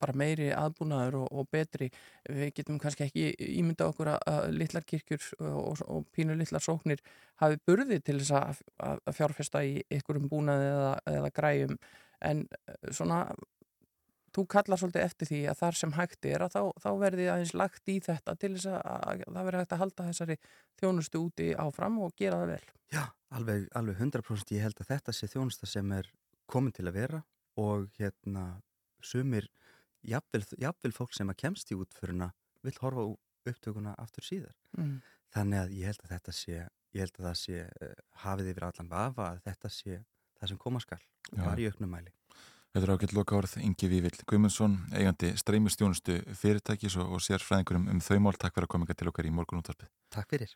bara meiri aðbúnaður og, og betri. Við getum kannski ekki ímynda okkur að, að litlar kirkjur og, og pínu litlar sóknir hafi burði til þess að, að að fjárfesta í einhverjum búnaði eða, eða græjum en svona þú kallar svolítið eftir því að þar sem hægt er að þá, þá verði aðeins lagt í þetta til þess að, að það verði hægt að halda þessari þjónustu úti áfram og gera það vel. Já, alveg, alveg 100% ég held að þetta sé þjónusta sem er komin til að vera og hérna sumir, jafnvel, jafnvel fólk sem að kemst í útföruna vill horfa upptökuna aftur síðar. Mm. Þannig að ég held að þetta sé, ég held að það sé uh, hafið yfir allan vafa að þetta sé það sem koma skal, Já. bara í auknum mæli. Þetta er ágætt loka orð Ingi Vívill Guimundsson, eigandi streymistjónustu fyrirtækis og, og sérfræðingur um, þau mál. Takk fyrir að koma hingað til okkar í morgun útvarpið. Takk fyrir.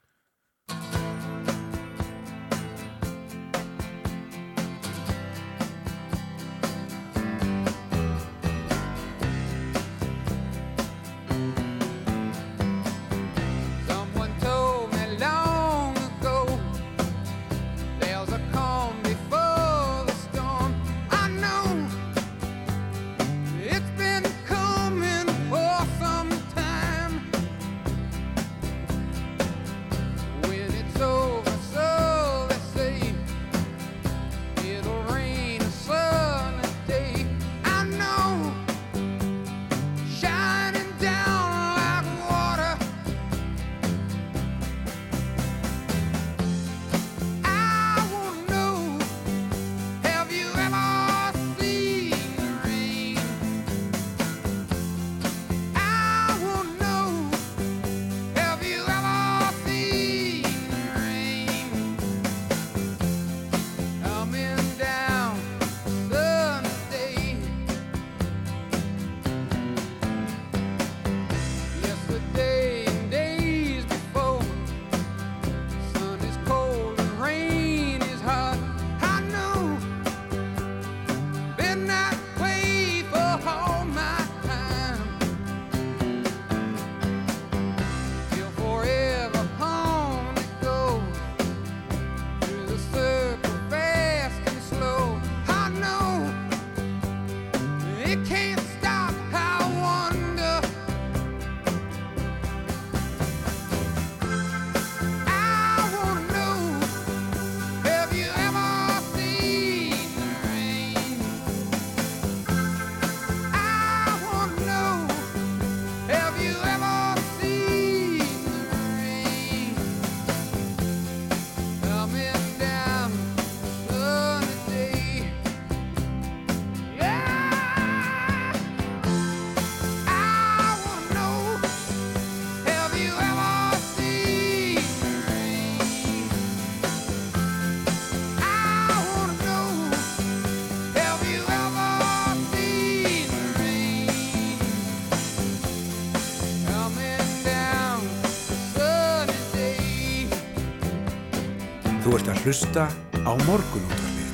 Að hlusta á morgunútvarpið.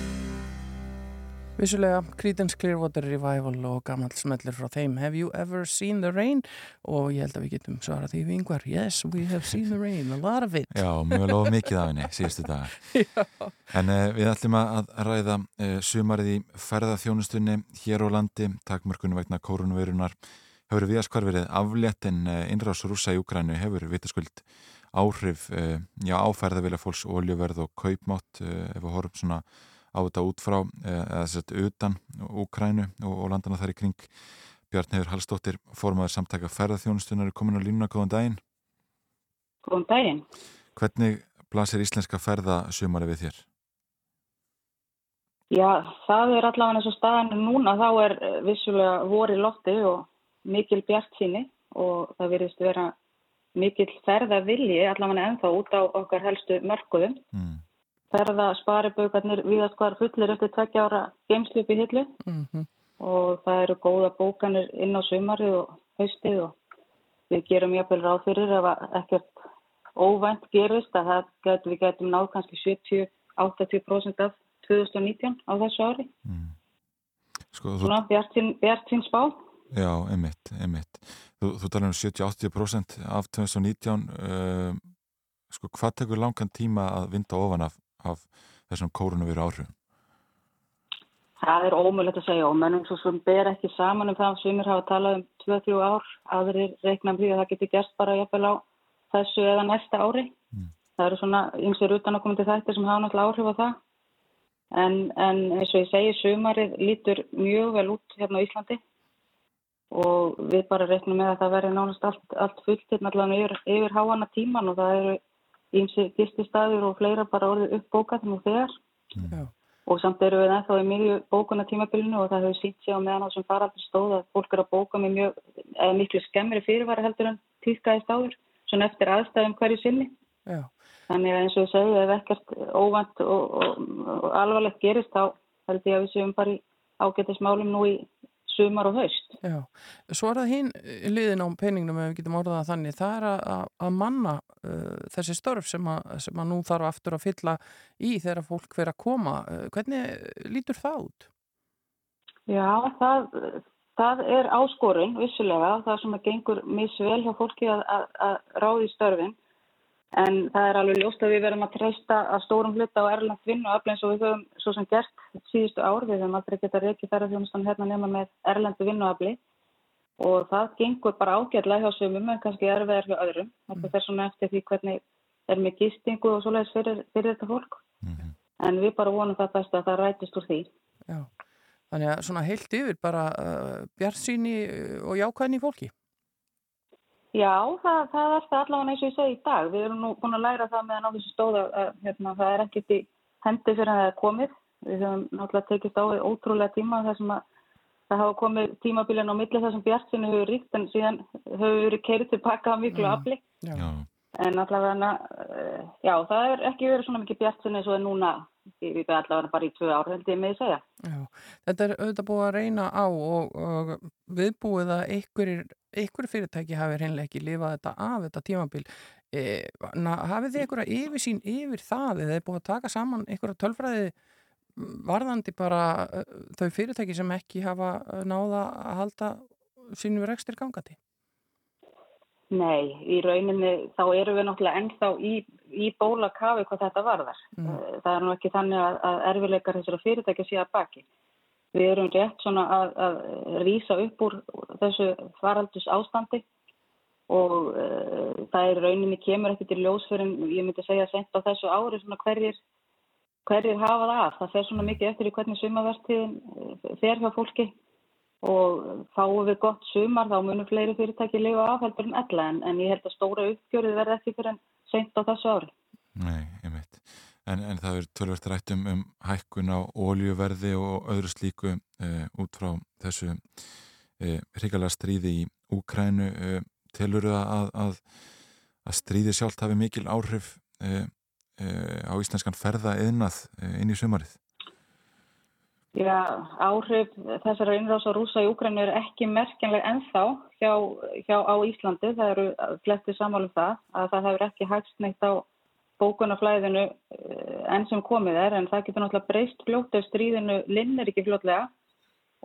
Vissulega, Creedence Clearwater Revival og gammal smellir frá þeim Have you ever seen the rain? Og ég held að við getum svarað því við yngvar Yes, we have seen the rain, a lot of it Já, mjög lofa (laughs) mikið af henni síðustu dagar. En uh, við ætlum að ræða uh, sumarið í ferðaþjónustunni hér á landi, takmörkunum vegna kórunverunar. Hefur við að skvar verið aflétt en uh, innrás rúsa í Ukrænu hefur vitaskuld áhrif uh, já, áferðavila fólks oljuverð og kaupmátt uh, ef við horfum svona á þetta út frá uh, eða þess að utan Ukrænu og, og landana þar í kring. Bjarn Hefur Hallstóttir, formaður samtaka ferðaþjónustunar, er komin á línuna, góðan daginn. Góðan daginn. Hvernig blasir íslenska ferðasumari við þér? Já, það er allavega eins og staðan núna, þá er eh, vissulega voru lofti og mikil bjart síni og það virðist vera mikil ferðavilji allavega ennþá út á okkar helstu mörkuðum. Mm. Ferða sparibaukarnir viðast hvar fullir eftir tveggja ára geimslu upp í hillu mm og það eru góða bókanir inn á sumarið og haustið og við gerum jáfnvel ráð fyrir ef ekkert óvænt gerist að það getum við getum náð kannski 70-80% af 2019 á þessu ári. Sko, þú, Svona bjart sín, bjart sín spá. Já, einmitt, einmitt. Þú, þú talar um 70-80% af 2019. Uh, sko, hvað tekur langan tíma að vinda ofan af, af þessum kórunveru áhrifum? Það er ómulett að segja og mennum svo sem ber ekki saman um það að sumir hafa talað um 2-3 ár, aðrir reikna um því að það getur gerst bara jafnvel á þessu eða næsta ári. Það eru svona yngsir utan að koma til þetta sem hafa náttúrulega áhrif á það. En, en eins og ég segi, sumarið lítur mjög vel út hérna á Íslandi og við bara reiknum með að það verði nánast allt, allt fullt hérna allavega yfir, yfir háana tíman og það eru ýmsi gististaður og fleira bara orðið uppbókað nú þegar. Já. Og samt eru við ennþá í miðju bókunatímabilinu og það hefur sínt sig á meðan á sem faraldur stóð að fólk eru að bóka með mjög, eða miklu skemmri fyrirvara heldur en týrkaðist áður, svona eftir aðstæðum hverju sinni. Já. Þannig að eins og ég segi, ef ekkert óvænt og, og, og alvarlegt gerist þá held ég að við séum bara í ágættismálum nú í sumar og haust. Já, svo er það hinn liðin á peningnum ef við getum orðað þannig, það er að, að, manna uh, þessi störf sem að, sem að nú þarf aftur að fylla í þegar fólk fyrir að koma. Uh, hvernig lítur það út? Já, það, það er áskorun, vissulega, það sem að gengur misvel hjá fólki að, að, að ráði störfin. En það er alveg ljóst að við verðum að treysta að stórum hluta á erlend vinnu og eins og við höfum svo sem gert síðustu ár. Við höfum aldrei getað reykið ferðarþjónustan hérna nema með erlendu vinnuafli og það gengur bara ágætlega hjá sumum en kannski erfiðar hjá öðrum. Þetta er svona eftir því hvernig er með gistingu og svoleiðis fyrir, fyrir þetta fólk. En við bara vonum það best að það rætist úr því. Já, þannig að svona heilt yfir bara uh, bjartsýni og jákvæðni í fólki. Já, það, það er það allavega eins og ég segi í dag. Við erum nú búin að læra það meðan á þessu stóða að hérna, það er ekkert í hendi fyrir að það er komið. Við höfum náttúrulega tekist á við ótrúlega tíma þar sem að það hafa komið tímabilin á milli þar sem bjartsinu hefur ríkt en síðan hefur verið keirið tilbaka miklu afli. Já. En allavega, uh, já, það er ekki verið svona mikið bjartsinu eins og er núna, við erum allavega bara í tvö ár held ég með að segja. Já, þetta er auðvitað búið að reyna á og, og viðbúið að einhverjir, fyrirtæki hafi reynlega ekki lifað þetta af þetta tímabil. E, na, hafið þið einhverja yfirsýn yfir það eða er búið að taka saman einhverja tölfræði varðandi bara uh, þau fyrirtæki sem ekki hafa náða að halda sínum rekstir gangandi? Nei, í rauninni þá erum við náttúrulega ennþá í, í bóla kafi hvað þetta varðar. Mm. Eh, Það er nú ekki þannig að, að erfileikar þessara fyrirtækja sé að baki. Við erum rétt svona að, að rýsa upp úr þessu faraldus ástandi og uh, það er rauninni kemur ekki til ljós fyrir, ég myndi segja sent á þessu ári svona hverjir, hverjir hafa það að. Það fer svona mikið eftir í hvernig sumavertíðin fer hjá fólki og fáum við gott sumar þá munum fleiri fyrirtæki lifa af heldur en ella en, en ég held að stóra uppgjörið verði ekki fyrir en seint á þessu ári. Nei, einmitt. En, en það er tölvert rætt um, hækkun á óljuverði og öðru slíku uh, út frá þessu uh, hrikalega stríði í Úkrænu. Uh, telur það að, að, að stríði sjálft hafi mikil áhrif á íslenskan ferða eðnað inn í sumarið? Já, áhrif þessara innráðs á rúsa í Úkrænu er ekki merkjanleg ennþá hjá, hjá á Íslandi. Það eru flesti samálum það að það hefur ekki hægst neitt á bókunaflæðinu enn sem komið er en það getur náttúrulega breyst fljótt ef stríðinu linnir ekki fljótlega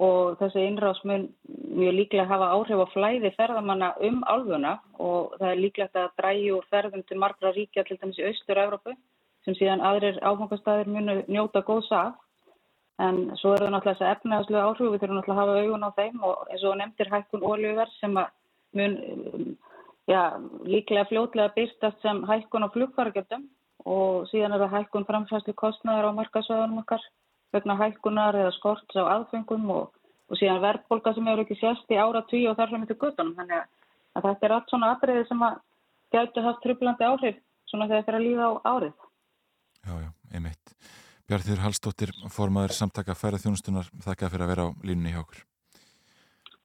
og þessi innrás mun mjög líklega hafa áhrif á flæði ferðamanna um álfuna og það er líklegt að drægi úr ferðum til margra ríkja til dæmis í austur-Európu sem síðan aðrir áfangastæðir munu njóta góðs af. En svo eru náttúrulega þessi efnaðslega áhrif, við þurfum náttúrulega að hafa augun á þeim og eins og nefndir hækkun oljuverð sem að mun um, já, líklega fljótlega byrstast sem hækkun á flugfargjöldum og síðan er það hækkun framfæslu kostnæðar á markasvæðunum okkar vegna hækkunar eða skorts á aðfengum og, og síðan verðbólka sem hefur ekki sérst í ára tví og þar fram til guttunum. Þannig að, að þetta er allt svona atriði sem að gætu haft trublandi áhrif svona þegar þetta er að líða á árið. Já, já. Bjarþýr Hallstóttir, formaður samtaka færið þjónustunar, þakka fyrir að vera á línunni hjá okkur.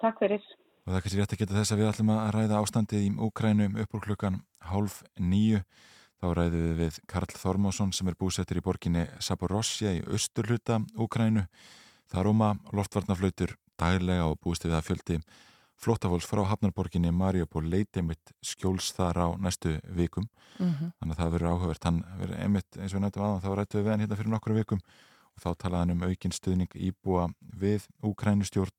Takk fyrir. Og það er kannski rétt að geta þess að við ætlum að ræða ástandið í Úkrænum upp úr klukkan hálf nýju. Þá ræðum við við Karl Þormásson sem er búsettur í borginni Saporosja í austurluta Úkrænu. Það róma loftvarnaflautur daglega og búist við að fjöldi flótafólks frá Hafnarborginni Mariupol leiti mitt skjóls þar á næstu vikum. Mm -hmm. Þannig að það verður áhugavert. Hann verður einmitt eins og við nættum aðan þá rættum við hann hérna fyrir nokkru vikum og þá talaði hann um aukinn stuðning íbúa við Úkrænustjórn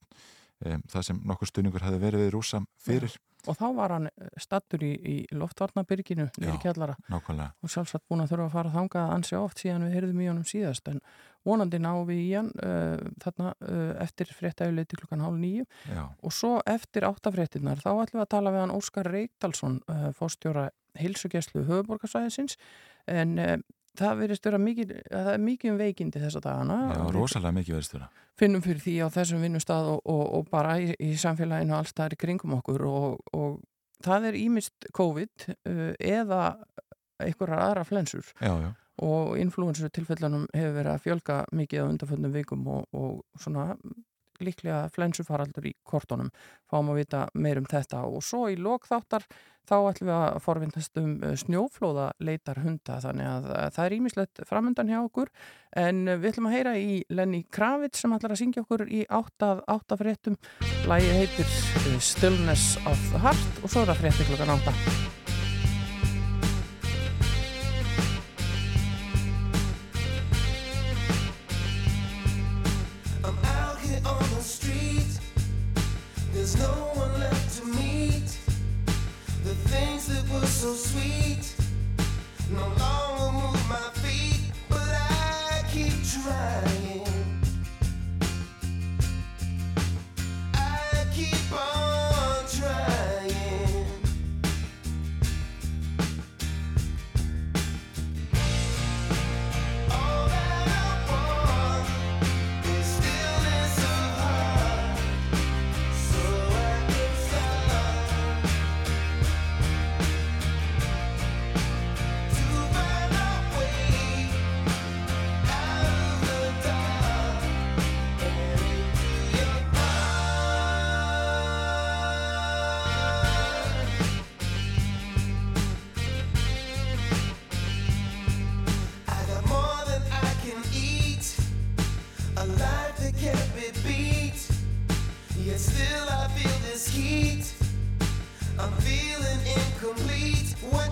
um, það sem nokkur stuðningur hefði verið við rúsa fyrir. Já. Og þá var hann stattur í, í loftvarnabyrginu nýri kjallara nákvæmlega. og sjálfsagt búin að þurfa að fara að þangað ansi oft síðan við heyrðum í honum síðast en vonandi ná við í hann uh, þarna uh, eftir fréttæguleiti klukkan hálf nýju Já. og svo eftir áttafréttinnar þá ætlum við að tala við hann Óskar Reykdalsson uh, fórstjóra heilsugjæslu höfuborgarsvæðisins en það verðist vera mikið, það er mikið um veikindi þessa dagana. Já, rosalega mikið verðist vera. Finnum fyrir því á þessum vinnustad og, og, og bara í, í samfélaginu alls það er kringum okkur og, og það er ímist COVID uh, eða einhverjar aðra flensur Já, já. og influensu tilfellunum hefur verið að fjölga mikið á undanföndum vikum og, og svona líklega flensufaraldur í kortónum. Fáum að vita meirum þetta og svo í lokþáttar þá ætlum við að forvindast um eh, snjóflóða leitar hunda þannig að eh, það er ímislegt framöndan hjá okkur en eh, við ætlum að heyra í Lenny Kravitz sem ætlar að syngja okkur í 8.8 fréttum. Lægi heitir Stillness of the Heart og svo er það frétti klokkan 8. There's no one left to meet. The things that were so sweet no longer Yet still I feel this heat. I'm feeling incomplete. What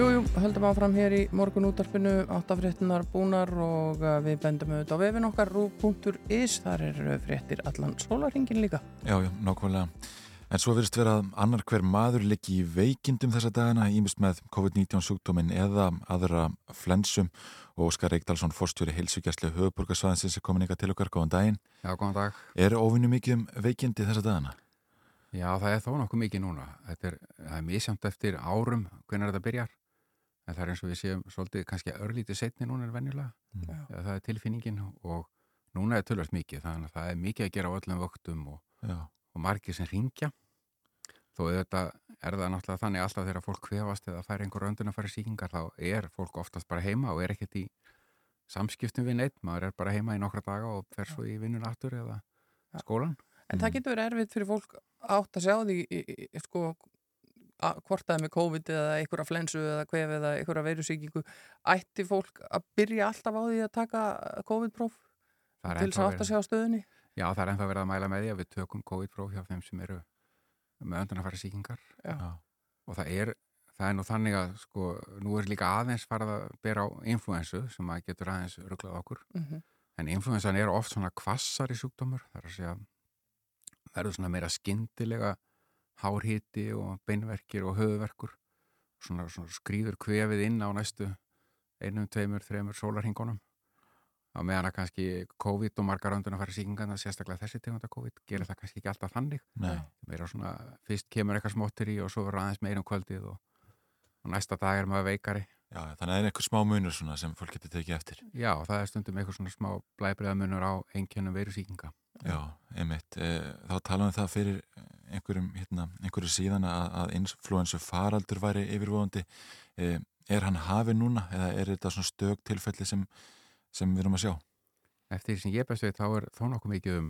Jú, jú, höldum áfram hér í morgun útarpinu, áttafréttinar búnar og uh, við bendum auðvitað á vefin okkar rú.is, þar er uh, fréttir allan sólarringin líka. Já, já, nákvæmlega. En svo virðist vera að annar hver maður liggi í veikindum þessa dagana, ímest með COVID-19 sjúkdóminn eða aðra flensum og Óskar Reykdalsson, fórstjóri heilsugjastlega höfuborgarsvæðinsins er komin ykkar til okkar, góðan daginn. Já, góðan dag. Er óvinni mikið um veikindi þessa dagana? Já, það er þó nokkuð mikið núna. Þetta er, það er misjamt eftir árum hvernig þetta byrjar. En það er eins og við séum svolítið kannski örlítið setni núna en venjulega. Já. Já, það er tilfinningin og núna er tölvast mikið. Þannig að það er mikið að gera á öllum vöktum og, og margir sem ringja. Þó þetta er það náttúrulega þannig alltaf þegar fólk hvefast eða fær einhver öndun að fara í sýkingar þá er fólk oftast bara heima og er ekkert í samskiptum við neitt. Maður er bara heima í nokkra daga og fer svo í vinnun aftur eða skólan. En það getur verið erfitt fyrir fólk átt að sjá því sko, að, hvort það er með COVID eða einhverja flensu eða kvef eða einhverja veirusíkingu. Ætti fólk að byrja alltaf á því að taka COVID-próf Það er til ennþá þess að átt að verið- sjá stöðunni? Já, það er ennþá verið að mæla með því að við tökum COVID-próf hjá þeim sem eru með öndunarfæri sýkingar Já. og það er, það er nú þannig að sko, nú er líka aðeins farið að bera á influensu sem að getur aðeins rugglað okkur Mhm. en influensan er oft svona kvassari sjúkdómur það er að segja verður svona meira skyndilega hárhiti og beinverkir og höfuverkur svona, svona skrýður kvefið inn á næstu einum, tveimur, þreimur sólarhingunum á meðan að kannski COVID og margar öndun að fara síkingarna, sérstaklega þessi tegunda COVID, gerir það kannski ekki alltaf þannig. Meira svona, fyrst kemur eitthvað smottir í og svo verður aðeins meira um kvöldið og, og næsta dag er maður veikari. Já, þannig að það er einhver smá munur sem fólk getur tekið eftir. Já, það er stundum eitthvað svona smá blæbriðamunur á einkennum veirusíkinga. Já, einmitt. Eh, Þá talaðum við það fyrir einhverjum, hérna, einhverju síðan að, að influensu faraldur væri yfirvóðandi. Er hann hafi núna eða er þetta svona stök tilfelli sem, sem við erum að sjá? Eftir því sem ég best veit þá er þó nokkuð mikið um,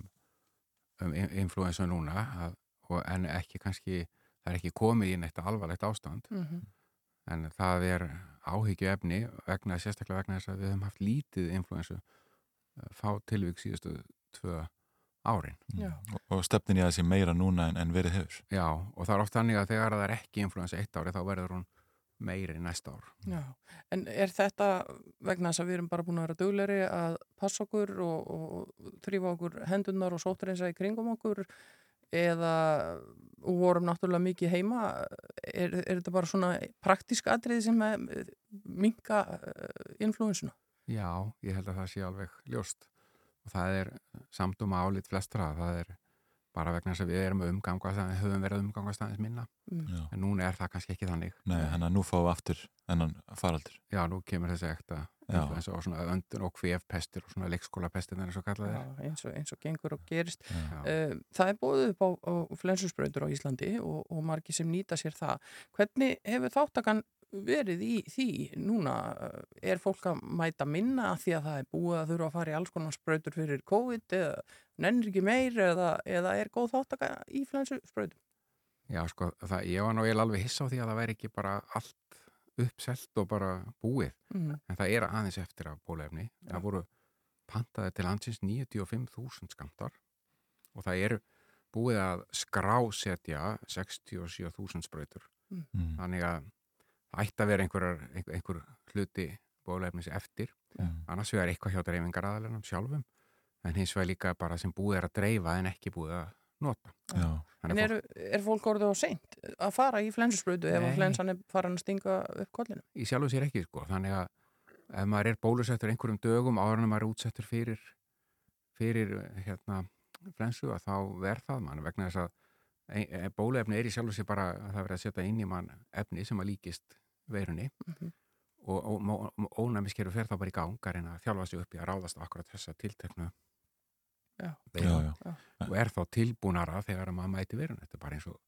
um in- influensu núna að, og, en ekki kannski, það er ekki komið í neitt alvarlegt ástand Mhm. en það er áhyggju efni vegna, sérstaklega vegna þess að við höfum haft lítið influensu eh, fá tilvík síðustu tvö árin. Og, og stefnin í að það sé meira núna en, en verið hefur. Já, og það er oft þannig að þegar það er ekki influensa eitt ári þá verður hún meiri næsta ár. Já, en er þetta vegna þess að við erum bara búin að vera dugleri að passa okkur og, og þrýfa okkur hendunar og sóttreinsa í kringum okkur eða vorum náttúrulega mikið heima er, er þetta bara svona praktísk atriði sem minka influensuna? Já, ég held að það sé alveg ljóst og það er samduma álit flestra, það er bara vegna þess að við erum að umgangast við höfum verið að umgangast aðeins minna Mm. En núna er það kannski ekki þannig Nei, þannig að nú fáum við aftur þennan faraldur. Já, nú kemur þessi ekta og svona öndun og kvefpestir og svona leikskólapestir eins og kallað Já, eins og, eins og gengur og gerist. Já. Uh, það er bóðið upp á, á flensusbrautur á Íslandi og, og margir sem nýta sér það. Hvernig hefur þáttakann verið í því núna? Uh, Er fólk að mæta minna af því að það er búið að þurfa að fara í alls konar sprautur fyrir COVID eða nennir ekki meir eða, eða er góð þáttaka í flensusbrautum? Já, sko, það, ég var nú eiginlega alveg hissa á því að það væri ekki bara allt uppselt og bara búið. Mhm. En það er aðeins eftir af bólefni. Það voru pantaði til landsins 95.000 skamtar og það er búið að skrásetja 67.000 sprautur. Mm. Þannig að ætti að vera einhver, einhver, einhver hluti bólefnis eftir. Mm. Annars vegar eitthvað hjá dreifingar aðalennum sjálfum en hins vegar líka bara sem búið er að dreifa en ekki búið að nota. Já. En er, er fólk orðið á seint að fara í flensusbrautu ef flensan er farin að stinga upp kollinu? í sjálfu sér ekki sko, þannig að ef maður er bólusettur einhverjum dögum áður en maður er útsettur fyrir fyrir hérna flensu að þá verð það mann vegna þess að ein, e, bóluefni er í sjálfu sér bara að það verið að setja inn í mann efni sem að líkist veirunni Mhm. og, og, og ónæmiskeru fer þá bara í gangar en að þjálfa sig upp í að ráðast á akkurat þessa tilteknu Já. Já, já. og er þá tilbúnara þegar maður mæti veirun þetta er bara eins og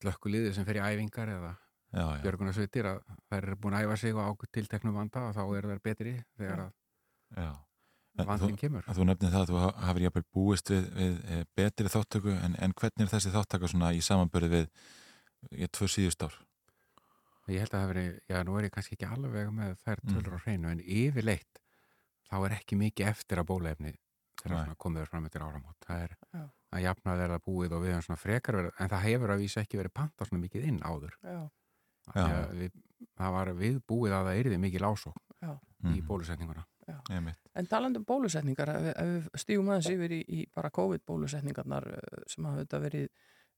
slökkuliðið sem fer í æfingar eða Já, já. björgunarsveitir að þær eru búin að æfa sig á ákveð tilteknum vanda og þá eru þær betri þegar að Já. Vandin kemur. Þú nefnir það að þú ha- hafir jafnvel búist við, við e, betri þáttöku en, en hvernig er þessi þáttaka svona í samanbörði við ég, tvö síðust ár? Ég held að það veri, já nú er ég kannski ekki alveg með þær tölur á hreinu en yfirleitt þá er ekki mikið eftir að bólaefni þegar Nei. svona komið er fram eftir áramót. Það er Já. að jafna verða búið og við höfum svona frekar verið, en það hefur að vísa ekki verið panta svona mikið inn áður. Já. Af því að Við, það var viðbúið að það yrði mikið lásók Já. í bólusetninguna. Já. Einmitt. En talandi um bólusetningar, ef, við- ef við stígum aðeins yfir í, í bara COVID-bólusetningarnar eh, sem hafa þetta verið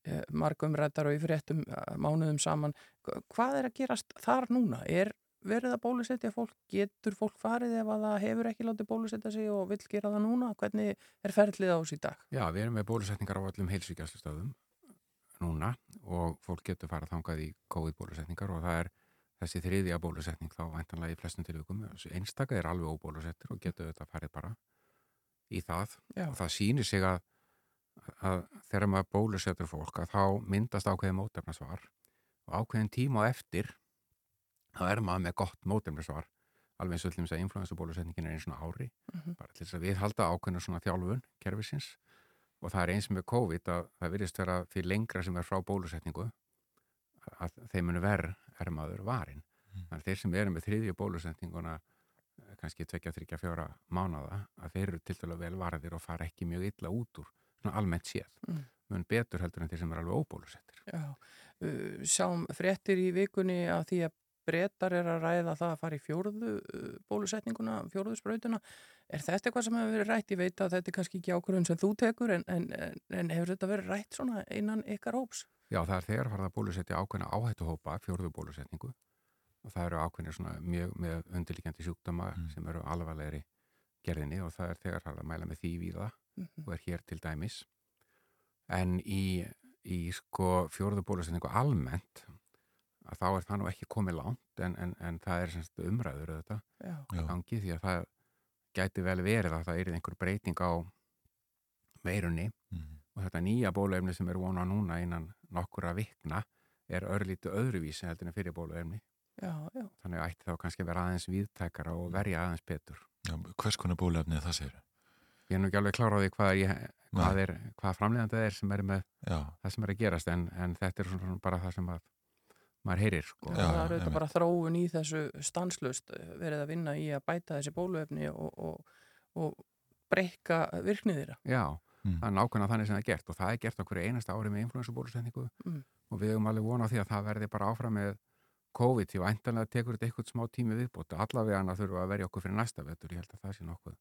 eh, margumrættar og í fréttum eh, mánuðum saman, Hva- hvað er að gerast þar núna? Er verið að bólusetja fólk? Getur fólk farið ef að það hefur ekki látið bólusetja sig og vill gera það núna? Hvernig er ferlið á þessu í dag? Já, við erum með bólusetningar á öllum heilsugjastustöðum núna og fólk getur farað þangað í COVID-bólusetningar og það er þessi þriðja bólusetning þá væntanlega í flestum tilvíkum. Einstaka er alveg óbólusettir og getur þetta farið bara í það Já. og það sýnir sig að, að þegar maður bólusettur fólk að þá myndast ákveðin mótefnasvar og ákveðin tíma á eftir þá er maður með gott mótefnasvar alveg eins og til þess að influensabólusetningin er eins og ári Mhm. bara til þess að við halda ákveðna svona þjálfun kerfisins og það er eins með COVID að það virðist vera því lengra sem er frá bólusetningu að þeim munu verð er maður varin. Þannig að þeir sem eru með þriðju bólusetninguna eh, kannski tvekja, þryggja, fjóra mánada að þeir eru til dæla vel varðir og fara ekki mjög illa út úr, svona almennt séð. Mm. Mun betur heldur en þeir sem eru alveg óbólusettir. Já, sjáum fréttir í vikunni að því að brettar er að ræða það að fara í fjórðu uh, bólusetninguna, fjórðu sprautuna. Er þetta eitthvað sem hefur verið rætt? Ég veit að þetta er kannski ekki ákvörðun sem þú tekur en, en, en, hefur þetta verið rætt svona innan ykkar hóps? Já, það er þegar farið að bólusetja ákveðna áhættuhópa, fjórðu bólusetningu og það eru ákveðnir svona mjög með undirlíkjandi sjúkdama sem eru alvarlegri gerðinni og það er þegar farið að mæla með því víða Mhm. og er hér til dæmis. En í, í sko fjórðu bólusetningu almennt að þá er það nú ekki komið langt en, en, en það er semst umræður Já. í gangi því að það gæti vel verið að það er einhver breyting á veirunni og þetta nýja bóluefni sem er vona núna innan nokkura vikna er örlítið öðruvísi heldur en fyrir bóluefni Já, já. þannig að ætti þá kannski að vera aðeins viðtækara og verja aðeins betur Já, hvers konar bóluefni er það segir? Ég er nú ekki alveg klár á því hvað, ég, hvað, er, hvað framleiðandi er sem er með Já. það sem er að gerast en, en þetta er svona bara það sem að maður heyrir sko. Já, það er auðvitað bara þróun í þessu stanslust verið að vinna í að bæta þessi bóluefni og, og, og breyka virknið þeirra. Já, það er nákvæmlega þannig sem það er gert og það er gert okkur einasta ári með influensabólusetningu Mm. og við höfum alveg vona á því að það verði bara áfram með COVID því væntanlega tekur þetta eitthvað smá tími viðbót allavega hann að þurfa að verja okkur fyrir næsta vetur, ég held að það sé nokkuð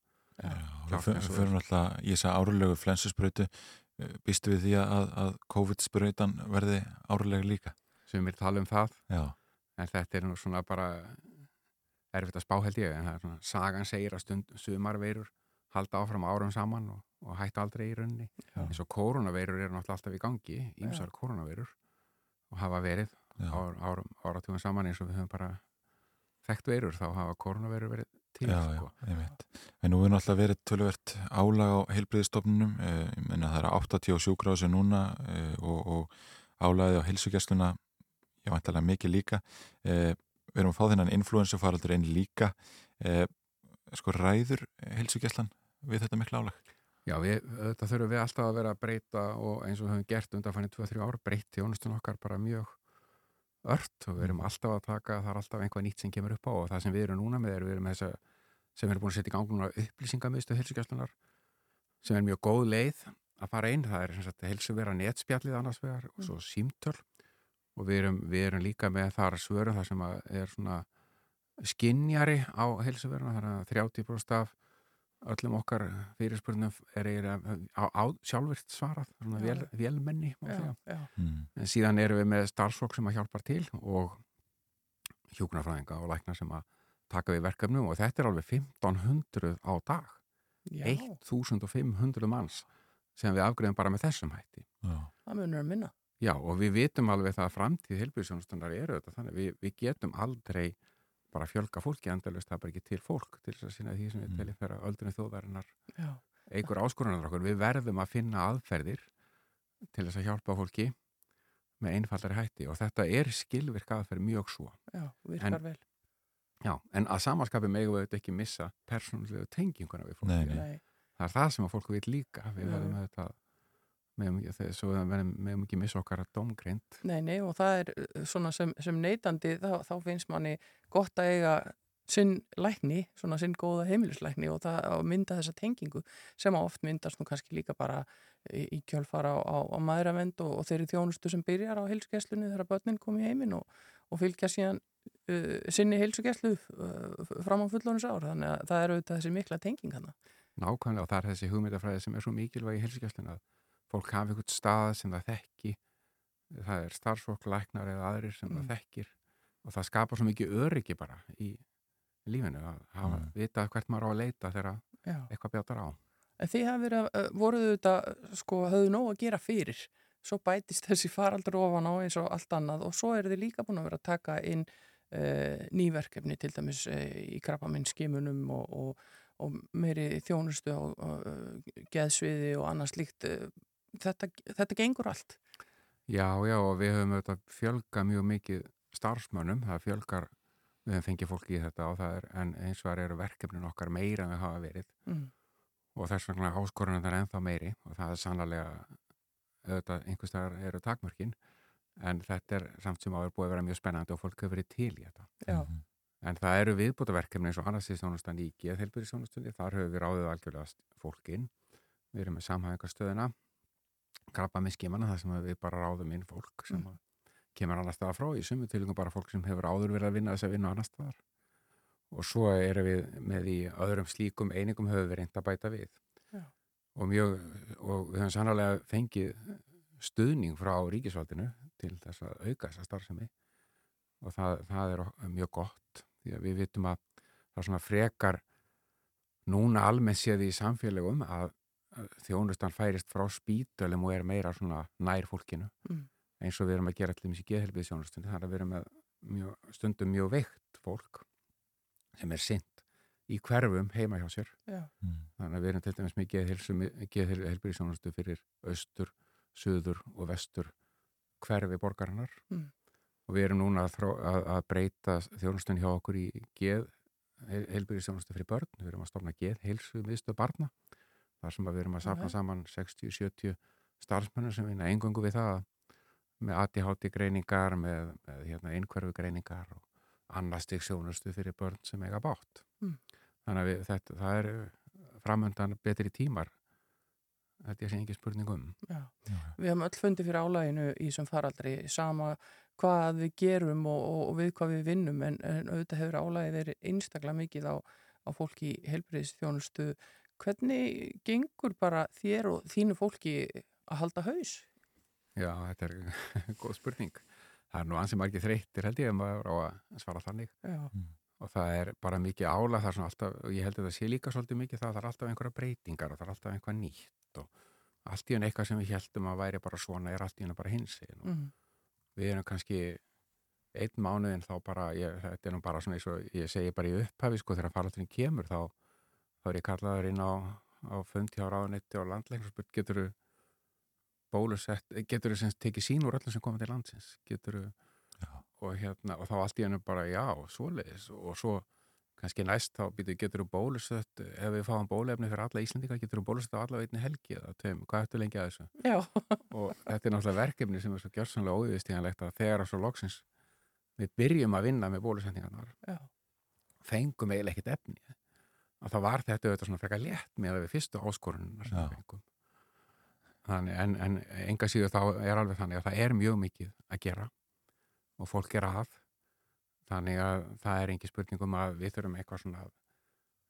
eins við förum alltaf í þessa árulegu flensusbrötu býstu við því að, að COVID-sprötan verði árulega líka? Sem við tala um það. Já. en þetta er nú svona bara erfitt að spá held ég. En það er svona sagan segir að stund sumarveirur halda áfram árum saman og, og hætta aldrei í rauninni. Eins og koronaveirur eru náttúrulega alltaf í gangi ímsar koronaveirur og hafa verið ár, árum, áratugum saman eins og við höfum bara þekkt veirur þá hafa koronaveirur verið til Já, sko. já, einmitt. En nú er náttúrulega verið tölvert álag á heilbriðistofnunum, eh, ég menna það er 80 sjúkrási núna eh, og, og álagið á heilsugjastluna, ég vantalega mikið líka. Eh, við erum að fá þennan influensufaraldur einn líka. Eh, sko ræður heilsugjastlan við þetta mikla álag? Já, við, þetta þurfum við alltaf að vera að breyta og eins og við höfum gert undan fannir 2-3 ár breytt þjónustun okkar bara mjög ört og við erum alltaf að taka það er alltaf einhvað nýtt sem kemur upp á og það sem við erum núna með er við erum með þessa sem erum búin að setja í gang núna upplýsingamiðstu heilsugjastlunar sem er mjög góð leið að fara inn, það er sem sagt heilsuvera netspjallið annars vegar og svo símtöl og við erum, við erum líka með þar svörum þar sem að er svona skinjari á heilsuveruna þannig að 30% af öllum okkar fyrirspurnum er eiginlega á, á sjálfvirt svarað svona Já. vél, vélmenni má Já, já. Mm. en síðan erum við með starfsfólk sem að hjálpar til og hjúknarfræðinga og lækna sem að taka við verkefnum og þetta er alveg 1500 á dag Já. 1500 manns sem við afgreðum bara með þessum hætti Já. Það munur að minna. Já, og við vitum alveg það að framtíð helbriðsjónustunnar eru þetta þannig, við, við getum aldrei bara fjölga fólki endalust, það er bara ekki til fólk til þess að sinna því sem við teljum fyrir öldrunni þjóðarinnar Já. eigur áskorunar okkur, við verðum að finna aðferðir til þess að hjálpa fólki með einfaldari hætti og þetta er skilvirk aðferð mjög svo Já, virkar vel. Já, en að samanskapi megum við auðvitað ekki missa persónulegu tenginguna við fólki. Nei, nei. Það er það sem að fólk vil líka. Við verðum auðvitað, svo megum ekki missa okkar að domgrind. Nei, nei, og það er uh, svona sem, sem neytandi, þá, þá finnst manni gott að eiga sinn lækni, svona sinn góða heimilislækni og það að mynda þessa tengingu sem oft myndast nú kannski líka bara í, kjölfara á, á, á maðuravend og, og þeirri þjónustu sem byrjar á heilsugesslunni þegar börnin kom í heiminn og, og fylgja síðan uh, sinni heilsugeslu uh, fram á fullónus ár, þannig að það er auðvitað þessi mikla tenging hana. Nákvæmlega og það er þessi hugmyndafræði sem er svo mikilvæg í helsugjastlun að fólk hafi eitthvað stað sem það þekki það er starfsfólk, læknar eða aðrir sem Mm. það þekkir og það skapar svo mikið öryggi bara í lífinu að hafa Mm. vita hvert maður á að leita þegar Já. eitthvað bjátar á. En þið hafi verið, að- voruð þetta, sko, höfðu nóg að gera fyrir. Svo bætist (laughs) þessi faraldur ofan á eins og allt annað og svo eru þið líka búin að vera að taka inn uh, nýverkefni til dæmis uh, í krabbaminn skimunum og, og, og meiri þjónustu á uh, geðsviði og annað slíkt. Þetta, þetta gengur allt. Já, já og við höfum auðvitað fjölga mjög mikið starfsmönnum, það fjölgar við höfum fengið fólki í þetta og það er en eins og það eru verkefnin okkar meira en við hafa verið Mm. og þess vegna áskorunum það er ennþá meiri og það er sannlega auðvitað einhvers staðar eru takmörkin en þetta er samt sem áður búið að vera mjög spennandi og fólk hefur verið til í þetta Já. en það eru viðbútaverkefni eins og annars í geðheilbyrðisþjónustunni þar höfum við ráðið algjörlega fólkin við erum með samhæfingastöðina krabba með skimana þar sem við bara ráðum inn fólk sem Mm. kemur annar staðar frá í sumu tilingum bara fólk sem hefur áður verið að vinna þess að vinna annar staðar og svo erum við með í öðrum slíkum einingum höfum við reynd að bæta við Já. og mjög og við höfum sannlega fengið stuðning frá ríkisvaldinu til þess að auka þessa starfsemi og það, það er mjög gott því að við vitum að það er svona frekar núna almennt séð í samfélagum að þjónustan færist frá spítölum og er meira svona nær fólkinu Mm. eins og við erum að gera allir í geðhelbiðsjónustunni þannig að við erum með mjög, stundum mjög veikt fólk sem er sint í hverfum heima hjá sér Já. þannig að við erum til dæmis með geðhelbiðsjónustu fyrir austur, suður og vestur hverfi borgarinnar Mm. og við erum núna að, þró- að, að breyta þjónustunni hjá okkur í geð heilbyrðisjónustu fyrir börn, við erum að stofna geð heilsu miðstöð barna þar sem að við erum að safna Ok. saman 60-70 starfsmennir sem vinna engungu við það með ADHD greiningar með, með hérna, einhverfu greiningar og annars stig sjónustu fyrir börn sem eiga bátt Mm. þannig að við, þetta, það er framöndan betri tímar þetta er sem ekki spurning um Já. Við höfum öll fundið fyrir álæginu í þessum faraldri sama hvað við gerum og, og, og við hvað við vinnum en, en auðvitað hefur álægi verið einstaklega mikið á, á fólki í helbriðstjónustu. Hvernig gengur bara þér og þínu fólki að halda haus? Já, þetta er (laughs) góð spurning. Það er nú ansið margir þreyttir held ég að maður á að svara þannig Já. og það er bara mikið ála það er svona alltaf, og ég held að það sé líka svolítið mikið það, það er alltaf einhverja breytingar og það er alltaf einhvað nýtt og allt í henni eitthvað sem við heldum að væri bara svona er allt í henni bara hins og Mm. við erum kannski einn mánuðin þá bara, ég, þetta er nú bara svona eins og ég segi bara í upphafi sko þegar faraldurinn kemur þá, þá er ég kallaður inn á, á fund hjá ráðunetti og spurt getur þú bólusett, getur þú semst tekið sín úr öllum sem koma til landsins? Getur þú og, hérna, og þá allt í hennu bara já, svoleiðis. Og svo kannski næst þá býtu getur þú bólusett ef við fáum bólefni fyrir alla Íslandika getur þú bólusett á alla veitni helgi eða tveim, hvað eftir lengi að þessu? Já. og þetta er náttúrulega verkefni sem er svo gjörsanlega óviðstíðanlegt að þegar að svo loksins við byrjum að vinna með bólusetningarnar fengum eiginlega ekkert efni að það var þetta auðvitað svona frekar létt með að við fyrstu áskorunar sem við fengum þannig, en, en enga síður þá er alveg þannig að það er mjög mikið að gera og fólk gera að þannig að það er engi spurningum að við þurfum eitthvað svona að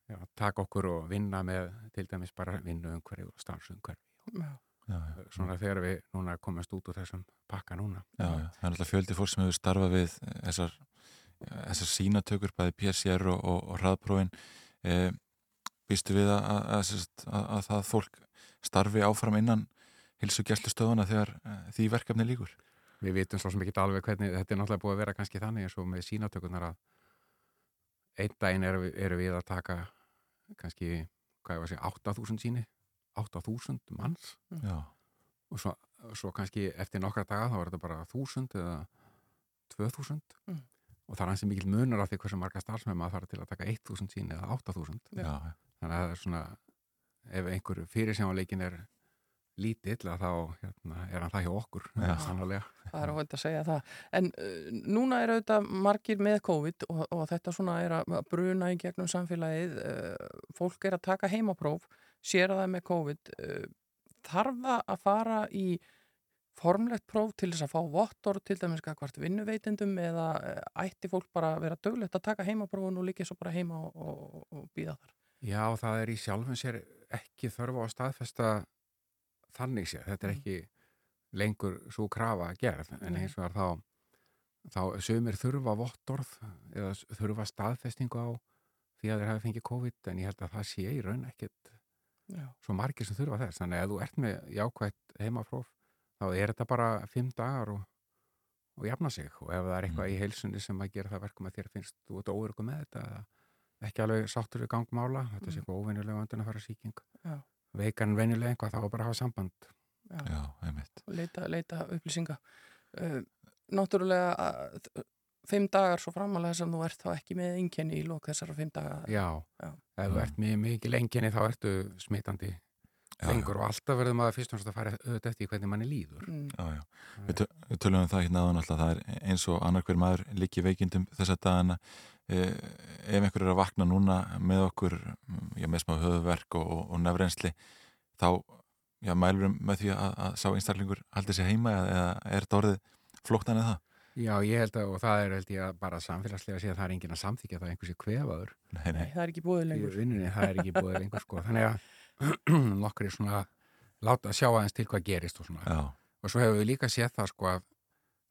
já, taka okkur og vinna með til dæmis bara vinnu umhverfi og starfsumhverfi Já. Já, já. svona þegar við núna komast út úr þessum pakka núna Já, já, það er alltaf fjöldi fólk sem hefur starfað við þessar, þessar sínatökur, bæði PCR og, og, og hraðprófin. E, Býstu við að, að, að, að, að það fólk starfi áfram innan hilsu gæslustöðuna þegar e, því verkefni líkur? Við vitum svo sem ekki alveg hvernig, þetta er náttúrulega búið að vera kannski þannig eins og með sínatökunar að einn daginn eru við, eru við að taka kannski, hvað ég var að segja, 8.000 síni, 8.000 manns Já. og svo, svo kannski eftir nokkra daga þá er þetta bara 1.000 eða 2.000 Mm. Og það er hansi mikil munur af því hversu marga starfsmenn maður þarf til að taka 1000 sín eða 8000 Já. þannig að það er svona ef einhver fyrirsjáleikin er lítill að þá hérna, er hann það hjá okkur sannlega Það er óvænt að segja það. En uh, núna er auðvitað margir með COVID og, og þetta svona er að bruna í gegnum samfélagið. Uh, fólk er að taka heimapróf, sér að það er með COVID. Uh, þarf það að fara í formlegt próf til þess að fá vottor til dæmis hvort vinnuveitendum eða uh, ætti fólk bara að vera döglegt að taka heimaprófun og líka svo bara heima og, og, og býða þar? Já, það er í sjálfum sér ekki þörfa á að staðfesta þannig sér, þetta er ekki lengur svo krafa að gerð en eins og er þá þá sögumir þurfa vottorð eða þurfa staðfestingu á því að þeir hafi fengið COVID en ég held að það sé í raun ekkit Já. svo margir sem þurfa þess þannig að ef þú ert með jákvætt heimapróf þá er þetta bara fimm dagar og, og jafna sig. Og ef það er eitthvað í heilsunni sem að gera það verkum að þér finnst þú ert óörugum með þetta eða ekki alveg sáttur við gangmála þetta sé eitthvað óvenjulega vöndun að fara sýking Já. veikar en venjulega einhvað þá er bara að hafa samband. Já. Já, einmitt. og leita, leita upplýsinga. Uh, náttúrulega að, fimm dagar svo framalega sem þú ert þá ekki með einkenni í lók þessara fimm daga. Já, Já. ef þú ert með mikið lenginni þá ertu smitandi lengur og alltaf verður maður fyrst og fremst að fara auðvitað eftir hvernig manni líður Mm. Já, já. Við, við tölum um það hérna áðan alltaf, það er eins og annar hver maður líki veikindum þessa dagana. Eh, ef einhver er að vakna núna með okkur, já, með smá höfuverk og, og, og nefrensli, þá já, mælum við með því að, að sá einstaklingur haldi sér heima eða, er þetta orðið flóknan eða það? Já, ég held að, og það er held ég að bara samfélagslega að sé að það er enginn að samþykja það að einhversi kvefaður. Nei, nei. það er ekki búið Í lengur vinnunni, það er ekki búið lengur, sko. Þannig að (clears throat) nokkur er svona láta sjá aðeins til hvað gerist og svona. Já. Og svo hefur við líka séð það, sko, að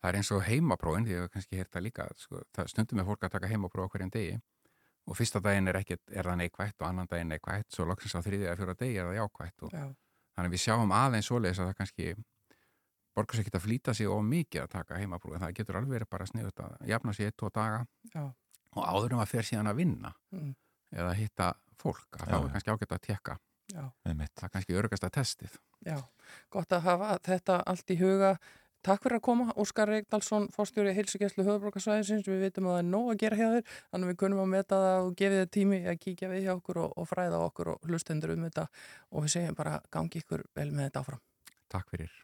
það er eins og heimaprófin, því að við kannski heyrt það líka, sko, það stundum með fólk að taka heimapróf á hverjum degi og fyrsta daginn er ekkert, er það neikvætt og annan daginn neikvætt, svo loksins á þriðið eða fjóra degi er það jákvætt og Já. þannig að við sjáum aðeins svoleiðis að það kannski borgar sér ekki að flýta sig of mikið að taka heimapróf en það getur alveg verið bara sniðut að jafna sér eitt, tvo daga Já. og áður um að fer síðan að vinna Mm. eða hitta fólk að já. er kannski ágætt að tekka. Það er kannski örgasta testið. Já, gott að hafa þetta allt í huga. Takk fyrir að koma, Óskar Reykdalsson, fórstjóri heilsugjæslu höfuborgarsvæðisins, við vitum að það er nóg að gera hjá þér, þannig við kunum að meta það og gefið þér tími að kíkja við hjá okkur og, og fræða okkur og hlustendur um þetta. Og við segjum bara gangi ykkur vel með þetta áfram. Takk fyrir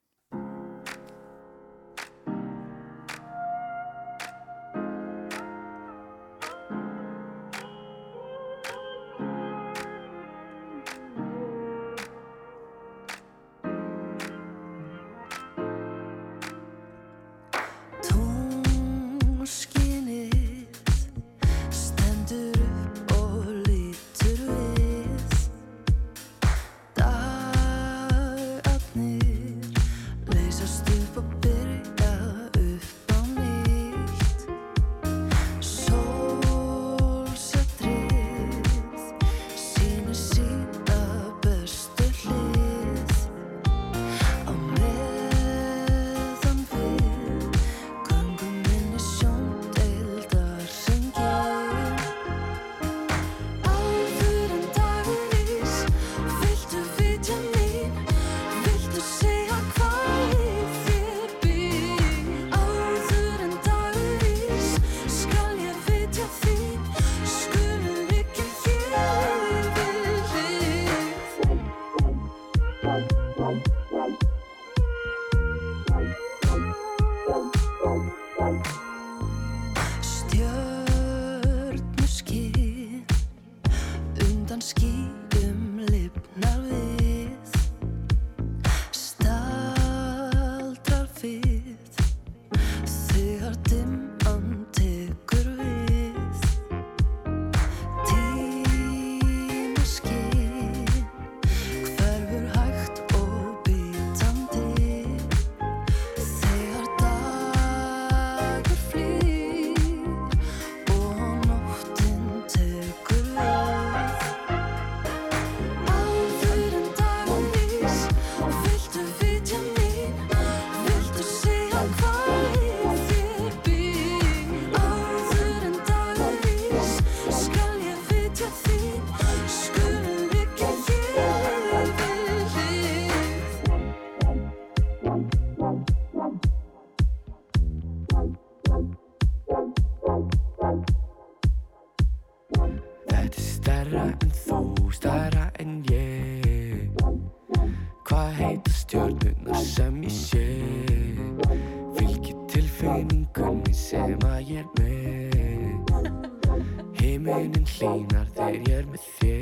þegar ég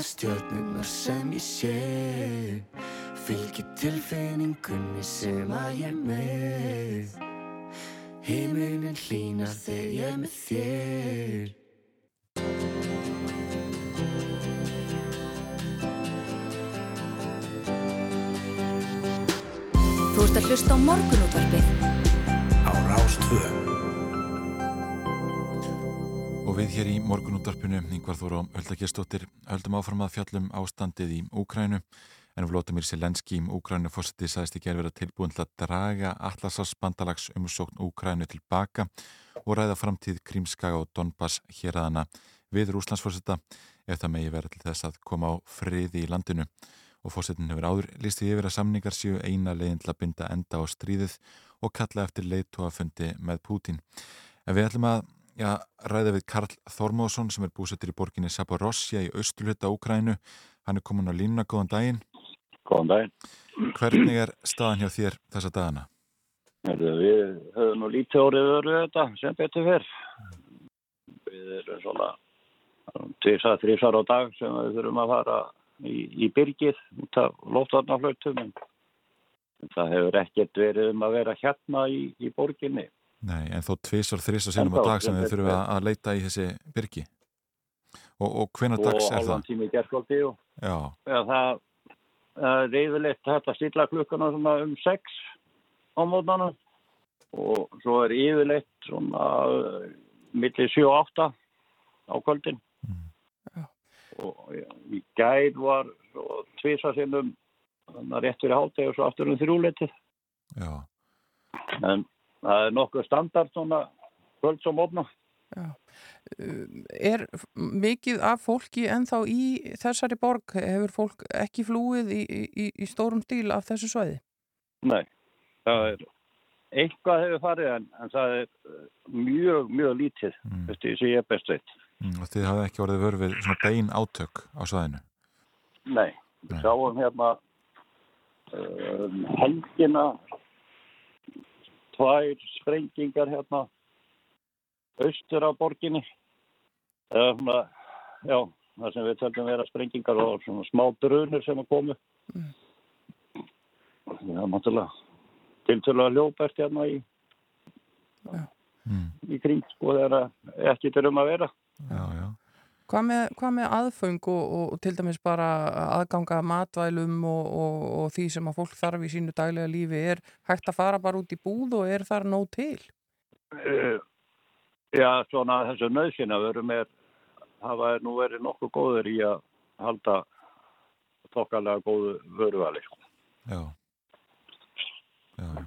Hvað heita stjörnunar sem ég sé Fylgir tilfinningunni sem að ég með. Himinin hlýnar þegar ég með þér. Þú ert að hlusta á morgunútvarpið. Á Rástvö. Við hér í morgunúndarpinu, yngvar Þóra Höldagestóttir, höldum áfram að fjallum ástandið í Úkrænu, en Vlótumir Selenski í Úkrænu fórseti sagðist ekki að vera tilbúin til að draga Atlasás bandalags umsókn Úkrænu tilbaka og ræða framtíð Krímskaga og Donbass hér aðana við Rúslandsfórseta ef það megi vera til þess að koma á friði í landinu. Og fórsetin hefur áður lísti yfir að samningar séu eina leiðin til að binda enda á stríðið og kalla eftir leiðtóafundi með Pútín. En við ætlum að já, ræða við Karl Þormóðsson sem er búsettur í borginni Saporossia í austurhluta Úkrænu. Hann er komin á línuna, góðan daginn. Góðan daginn. Hvernig er staðan hjá þér þessa dagana? Við höfum nú lítið órið öru þetta sem betur fyrr. Við erum svona tvisar, þrísar á dag sem við þurfum að fara í, í byrgið út af lóttarnaflautum það hefur ekkert verið um að vera hérna í, í borginni. Nei, en þó tvisar, þrísar sinum á dag sem þið þurfum að, að leita í þessi byrgi. Og, og hvenar dags og er það? tími í gerskvöldi og Já, ja, það það er hægt að stilla klukkuna svona um 6 á mótnana. Og svo er yfirleitt svona uh, milli 7 og 8 á kvöldin. Og ja, í gæð var svo tvisa sinnum þannig að rétt fyrir hátegi og svo aftur um þrjúleitið. Já. en það er nokkuð standard svona kvölds og mótna Er mikið af fólki ennþá í þessari borg? Hefur fólk ekki flúið í, í, í stórum stíl af þessu svæði? Nei, það er eitthvað hefur farið en, en það er uh, mjög, mjög lítið mm. þessi sem ég er best veit. Mm, þið hafið ekki orðið vörfið svona bein átök á svæðinu. Nei, við sáum hérna um, helgina tvær sprengingar hérna austur á borginni eða svona, já, það sem við töldum vera sprengingar og svona smá drunur sem að komu. Það er náttúrulega tiltölulega ljóbært hérna í, í kring sko þegar ekki til um að vera. Já, já. Hvað með, hvað með aðföng og, og, til dæmis bara aðganga að matvælum og, og, og því sem að fólk þarf í sínu daglega lífi er hægt að fara bara út í búð og er þar nóg til? Uh, já, svona þessu nöðsina verum er, hafa nú verið nokkuð góður í að halda þokkalega góðu vöruvali. Sko. Já.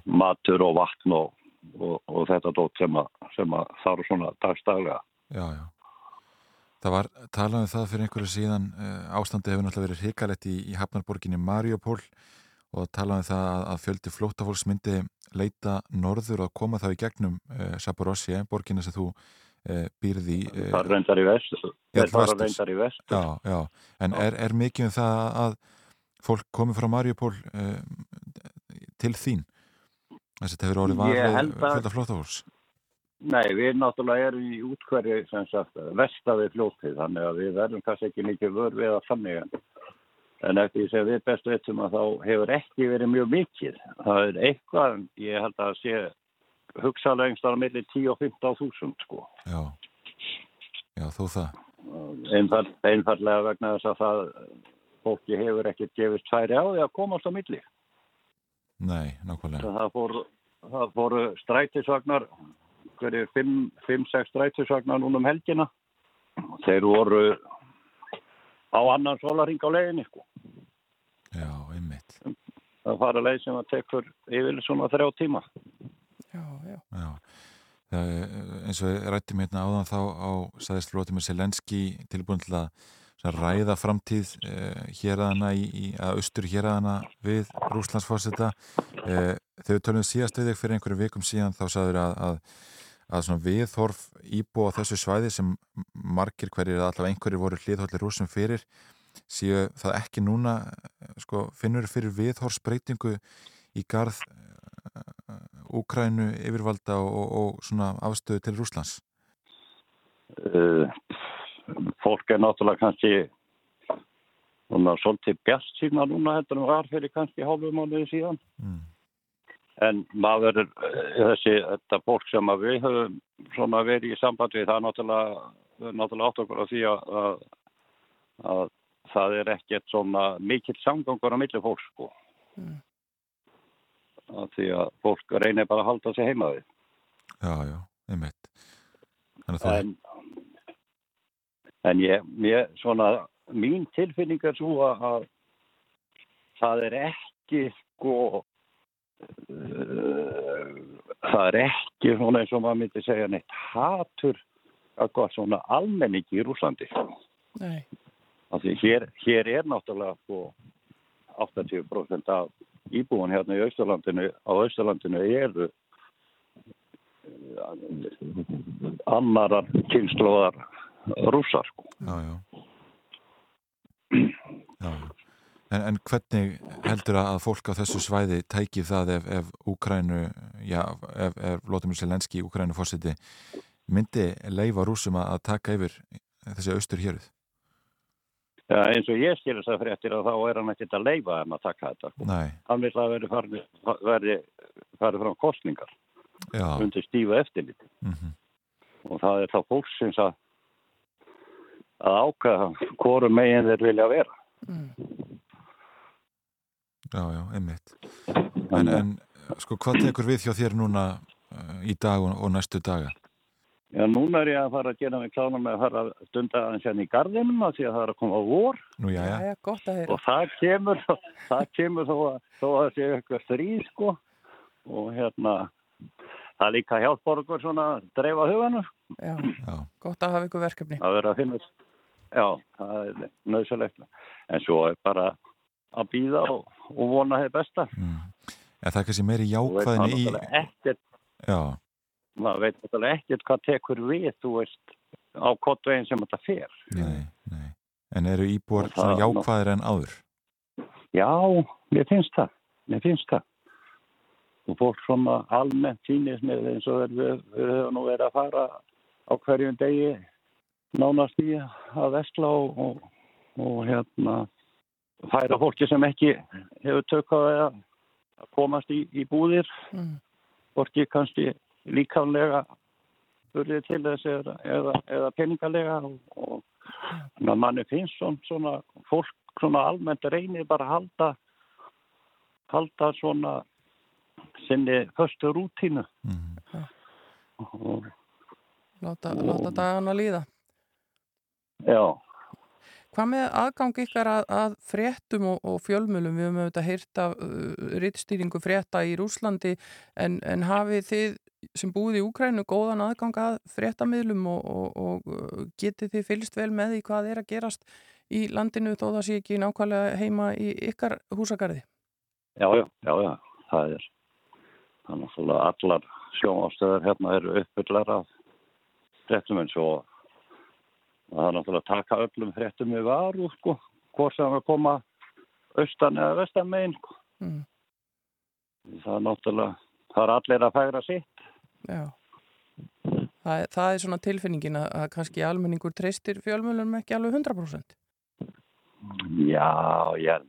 Matur og vatn og, og, og þetta dótt sem að, sem að þarf svona dagstaglega. Já, já. Það var talað um það fyrir einhverju síðan uh, ástandi hefur náttúrulega verið hrikalett í, í Hafnarborginni Mariupol og talað um það að, að fjöldi flóttafólks myndi leita norður og koma þá í gegnum uh, Saporossi, borginna sem þú uh, býrði í. Uh, Það reyndar í vest. Það vesturs. reyndar í vest. Já, já. En er, er mikið um það að fólk komi frá Mariupol uh, til þín? Þess að þetta hefur orðið að- fjölda flóttafólks. Nei, við náttúrulega erum í útkverju sem sagt vestaði fljótið þannig að við verðum kannski ekki mikið vör við að þannig en, eftir því sem við best veitum að þá hefur ekki verið mjög mikið. Það er eitthvað, ég held að sé hugsalega einhverstað á milli 10 og 15 þúsund sko. Já, já þú það. Einfall, einfallega vegna þess að það fólki hefur ekkert gefist færi á því að komast á milli. Nei, nákvæmlega. Það það fóru strætisvagnar, hverju 5-6 strætisvagnar núna um helgina. Þeir voru á annan sólaring á leiðinni sko. Já, einmitt. Það fara leið sem að tekur yfir svona þrjá tíma. Já, já. Já, það, er- eins og við rættum hérna áðan þá á sæðist Lótimir Selenski tilbúin til að ræða framtíð eh, héraðana í, í að austur héraðana við Rúslandsfórseta eh, þegar við tölum síðast við þig fyrir einhverju vikum síðan þá sagður að, að, að svona viðhorf íbúa þessu svæði sem margir hverjir eða allavega einhverjir voru hliðhóllir rúsum fyrir séu það ekki núna eh, sko, finnur fyrir viðhorfsbreytingu í garð Úkrænu yfirvalda og, og, og svona afstöðu til Rúslands? Uh, fólk er náttúrulega kannski svona svolítið bjart sína núna en var fyrir kannski hálfu mánuði síðan. Mm. En maður er þessi, þetta fólk sem að við höfum svona verið í samband við, það er náttúrulega, náttúrulega átt okkur á því að, að, að það er ekkert svona mikill samgangur á milli fólks sko. Mm. Af því að fólk reynir bara að halda sig heima við. Já, já, einmitt. Að En, en ég, mér, svona, mín tilfinning er svo að, að það er ekki, sko, það er ekki svona eins og maður myndi segja neitt hatur að gott svona almenningi í Rúslandi. Nei. Af því hér, hér er náttúrulega sko 80% af íbúin hérna í Austurlandinu, á Austurlandinu eru eh, annarar kynnslóðar rússar sko. Já, já. (clears throat) já, já. En, en hvernig heldur að fólk á þessu svæði tæki það ef, ef Úkrænu, já, ef, ef Lótumir Selenski, Úkrænu fórseti, myndi leifa rúsum að taka yfir þessi austur héruð? Já, eins og ég skilur það fréttir að þá er hann ekkert að leifa þeim að taka þetta. Sko. Nei, Hann vil að verði farið, verði farið fram kostningar já, undir stífa eftirliti mhm, og það er þá fólksins að að ákvæða hvoru megin þeir vilja vera. Já, já, einmitt. En, en sko, hvað tekur við hjá þér núna uh, í dag og, og næstu daga? Já, núna er ég að fara að gera mig klána með að fara að stunda aðeins hérna í gardinum að því að það er að koma á vor Nú, já, já. Já, gott að heyra. og það kemur, (laughs) það kemur þó að, þó að það sé eitthvað stríð sko og hérna það er líka hjálpar okkur svona að dreifa huganu Já, Já, gott að hafa ykkur verkefni. að vera að finna já, það er nöðsölegt en svo er bara að býða og, og vona þeir besta mm. En það er kannski meiri jákvæðin í... ekkert Já, maður veit náttúrulega ekkert hvað tekur við þú veist á kottveginn sem þetta fer nei, nei. En eru íbúar svona jákvæðir en áður? Já, mér finnst það. Mér finnst það. Og fólk svona almennt sýnist með eins og við, við höfum nú verið að fara á hverjum degi nánast í að vesla og, og, og hérna færa fólki sem ekki hefur tökkað að komast í, í búðir Mm. fólki kannski líkamlega burðið til þess eða, eða, eða peningalega og, og þannig að manni finnst svona, svona fólk svona almennt reynir bara að halda halda svona sinni förstu rútínu Mm. og Láta, láta dagana líða. já, Hvað með aðgang ykkar að, að fréttum og, og fjölmjölum? Við höfum auðvitað heyrt af uh, rittstýringu frétta í Rúslandi en, en hafið þið sem búið í Úkrænu góðan aðgang að fréttamiðlum og, og, og uh, getið þið fylgst vel með því hvað er að gerast í landinu þó það sé ekki nákvæmlega heima í ykkar húsagarði? já, já, já, já það er þannig að allar sjónastöðar hérna eru uppbyrlar af fréttum eins og það er náttúrulega að taka öllum fréttum við varu sko, hvort sem að koma austan eða vestan megin sko. Mm. það er náttúrulega það er allir að færa sitt Já, Það, er- það er svona tilfinningin að, að kannski almenningur treystir fjölmjölunum ekki alveg 100%. Já, ég,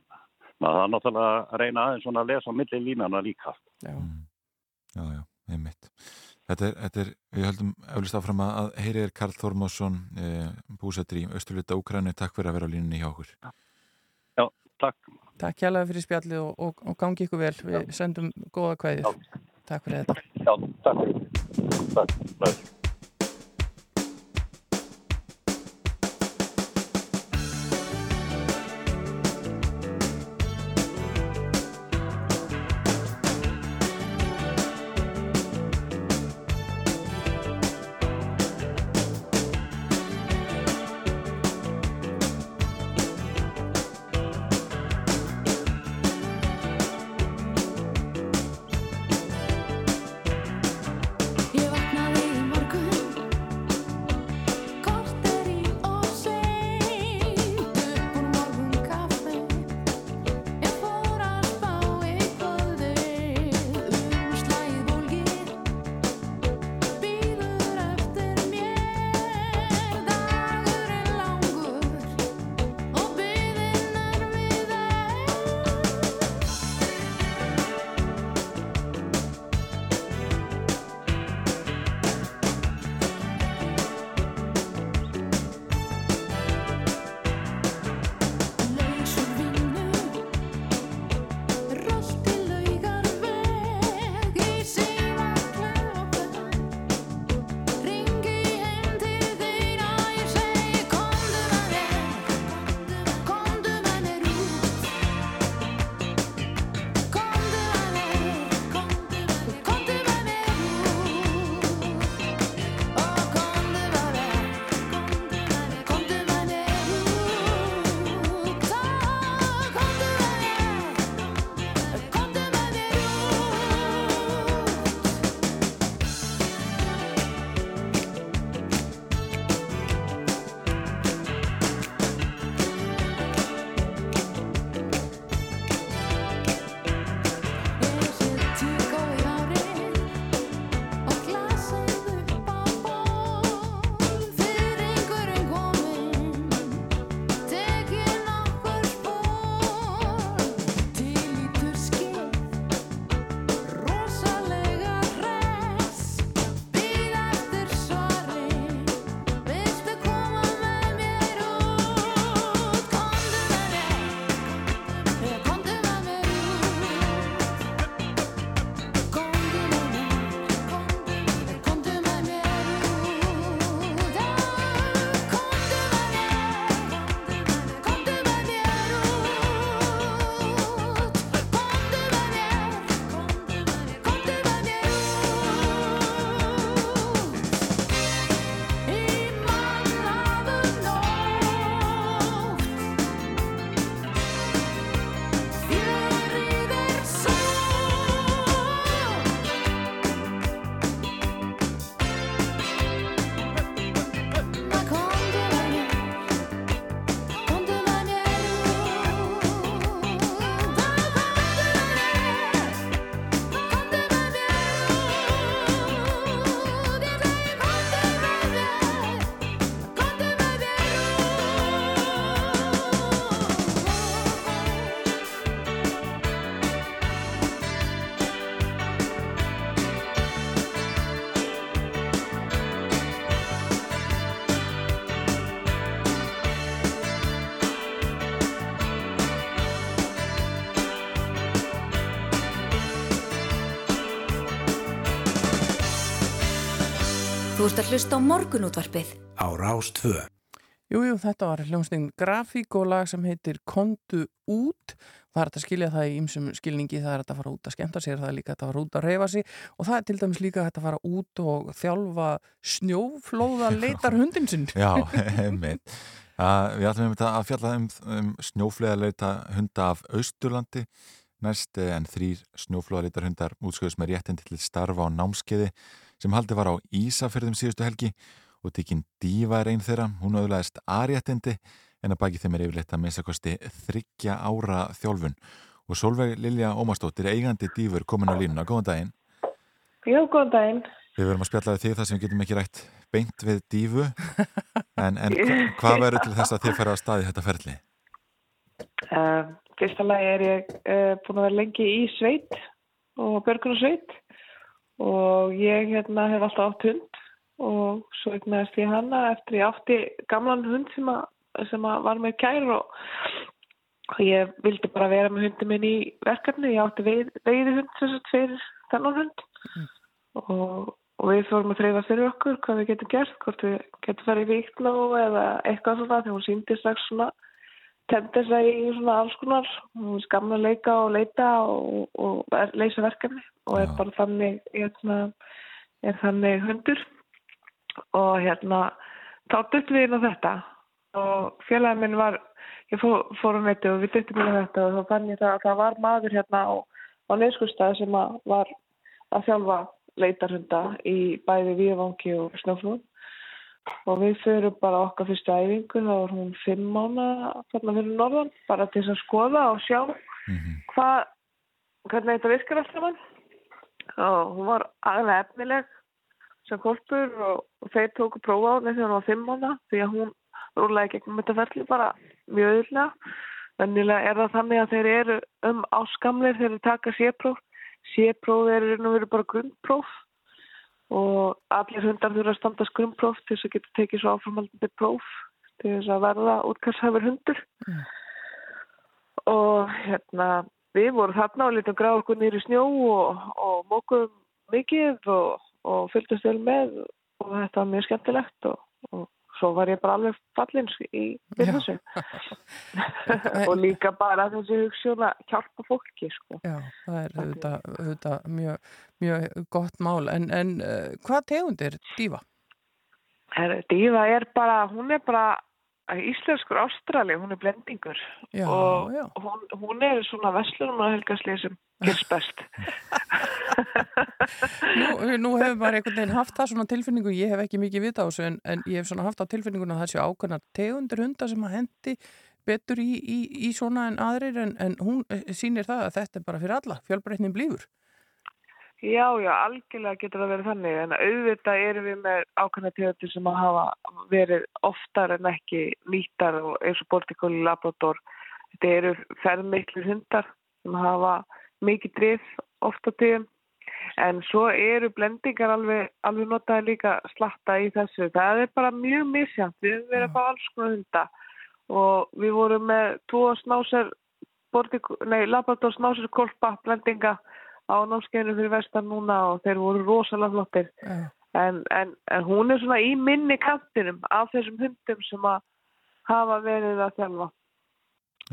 maður það náttúrulega að reyna aðeins svona að lesa á milli línana líka. Já. Já, já, einmitt. Þetta er, þetta er við höldum eflust áfram að, að heyrir Karl Þormásson, e, búsettur í Östurluta Úkrænu. Takk fyrir að vera á línunni hjá okkur. Já, takk. Takk hjálpa fyrir spjallið og, og, og gangi ykkur vel. Við sendum góða kveðið. Takk fyrir þetta. Já, takk. Takk. takk. Þú ert að hlusta á morgunútvarpið. Á Rás 2. Jú, jú, þetta var hljómsningin grafík og lag sem heitir Kondu út. Það er að skilja það í ymsum skilningi, það er að fara út að skemmta sér, það er líka að fara út að reyfa sig og það er til dæmis líka að fara út og þjálfa snjóflóða leitar hundin sinn. Já, (laughs) einmitt. Uh, við ætlum einmitt að fjalla um, um snjóflöðarleita hunda af Austurlandi næst eh, en þrýr snjóflöðarleitar hundar útskjöðus með réttin til starfa á námskeiði sem haldi var á Ísafjörðum síðustu helgi og tekinn Díva er einn þeirra, hún auðlaðist aðréttindi en að baki þeim er yfirleitt að minnstakosti þryggja ára þjálfun. Og Solveig Lilja Ómarsdóttir eigandi Dífur komin á línuna, góðan daginn. Jú, góðan daginn. Við verum að spjalla við þig þar sem við getum ekki rætt beint við dífu (laughs) en, en hva, hvað verður til þess að þið færa að staði þetta ferli? Uh, fyrsta lagi er ég uh, búin að vera lengi í sveit og björgunarsveit og ég hérna hef alltaf átt hund og svo egnaðist ég hana eftir ég átti gamlan hund sem, að, sem að var með kær og, og ég vildi bara vera með hundi minn í verkefni, ég átti veið, veiði hund sem sagt fyrir þennan hund. Og, og við fórum að þreyfa fyrir okkur hvað við getum gert, hvort við getum farið í viktló eða eitthvað svona þegar hún síndi strax svona temdi sig í svona alls konar hún er gaman að leika og leita og, og leysa verkefni og er bara þannig hérna, er þannig hundur. Og hérna þá duttum við inn á þetta og félagin minn var ég fór, fór um þetta og við duttum inn á þetta og þá fann ég það að það var maður hérna á, á neyskustæð sem að var að þjálfa leitarhunda í bæði Víðvangi og Snöflún og við fyrir bara okkar fyrstu æfingu þá var hún fimm mánu þarna fyrir norðan bara til að skoða og sjá hvað hvernig þetta virkar alltaf mann og hún var aðlega efnileg sem kolpur og, og þeir tóku prófa á henni þegar hún var fimm mánu því að hún rúlaði gegnum þetta ferli bara mjög öðulega vennilega er það þannig að þeir eru um áskamlir þegar þeir taka sépróf sépróf er nú verið bara grunnpróf og allir hundar þurfa að standa skrumpróf til þess að geta tekið svo áframaldandi próf til þess að verða útkasthæfur hundur. Og hérna við vorum þarna og litum gráð okkur nýri snjó og, og mókuðum mikið og, og fylgdast vel með og þetta var mjög skemmtilegt og, og svo var ég bara alveg fallins í þessu (laughs) og líka bara þessi hugssjón að hjálpa fólki sko. Já, það er auðvitað mjög, mjög gott mál en, en uh, hvað tegundir dífa? Her, dífa er bara, hún er bara íslenskur ástrali, hún er blendingur Já, og já. Hún, hún er svona vestlunum að helgaslið sem gerst (laughs) best Nú, nú hefur maður einhvern veginn haft það svona tilfinningu, ég hef ekki mikið vita á þessu en, en ég hef svona haft á tilfinninguna að það séu ákveðnar tegundir hundar sem að hendi betur í, í, í svona en aðrir en, en hún eh, sýnir það að þetta er bara fyrir alla, fjölbreytnin blífur. Já, já, algjörlega getur það verið þannig. En auðvitað erum við með ákveðna tegundir sem að hafa verið oftar en ekki nýttar og eins og bortikóli labrador. Þetta eru ferðmeiklir hundar sem hafa mikið drif ofta tíðum en svo eru blendingar alveg, alveg notaði líka slatta í þessu. Það er bara mjög misjant við höfum verið að fá alls konar hunda. Og við vorum með tvo snásar labrador snásar kolpa blendinga á námskeiðinu fyrir vestan núna og þeir voru rosalega flottir. En, en, en hún er svona í minni kantinum af þessum hundum sem að hafa verið að þjálfa.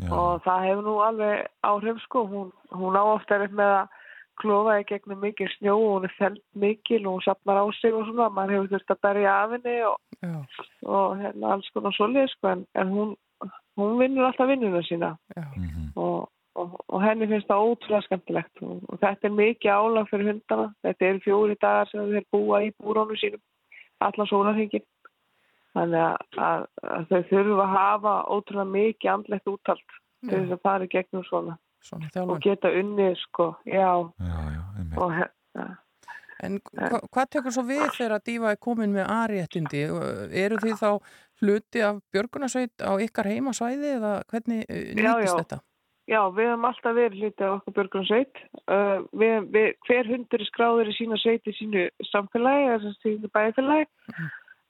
Og það hefur nú alveg áhrif sko, hún, hún á ofta er með að klofa í gegnum mikið snjó og hún er feld mikil og hún sapnar á sig og svona, maður hefur þurft að berja af henni og, og hérna alls konar svolítið sko. En, en hún, hún vinnur alltaf vinnuna sína. Og, og, og henni finnst það ótrúlega skemmtilegt. Og, og þetta er mikið álag fyrir hundana. Þetta eru fjóri dagar sem þeir búa í búrónu sínum allan sólarhengin þannig að, að, að þau þurfa að hafa ótrúlega mikið andlegt úttalt til þess að fara í gegnum svona, svona og geta unnið sko, já, já, já og hérna En hva, hvað tekur svo við þegar að dífa er komin með aðréttindi? Eru þið þá hluti af björgunarsveit á ykkar heimasvæði eða hvernig eh, Já, nýtist já. þetta? Já, við höfum alltaf verið hluti af okkur björgun sveit. Uh, við, við, hver hundur er skráður í sína sveit í sínu samfélagi, eða sem sínu bæfélagi.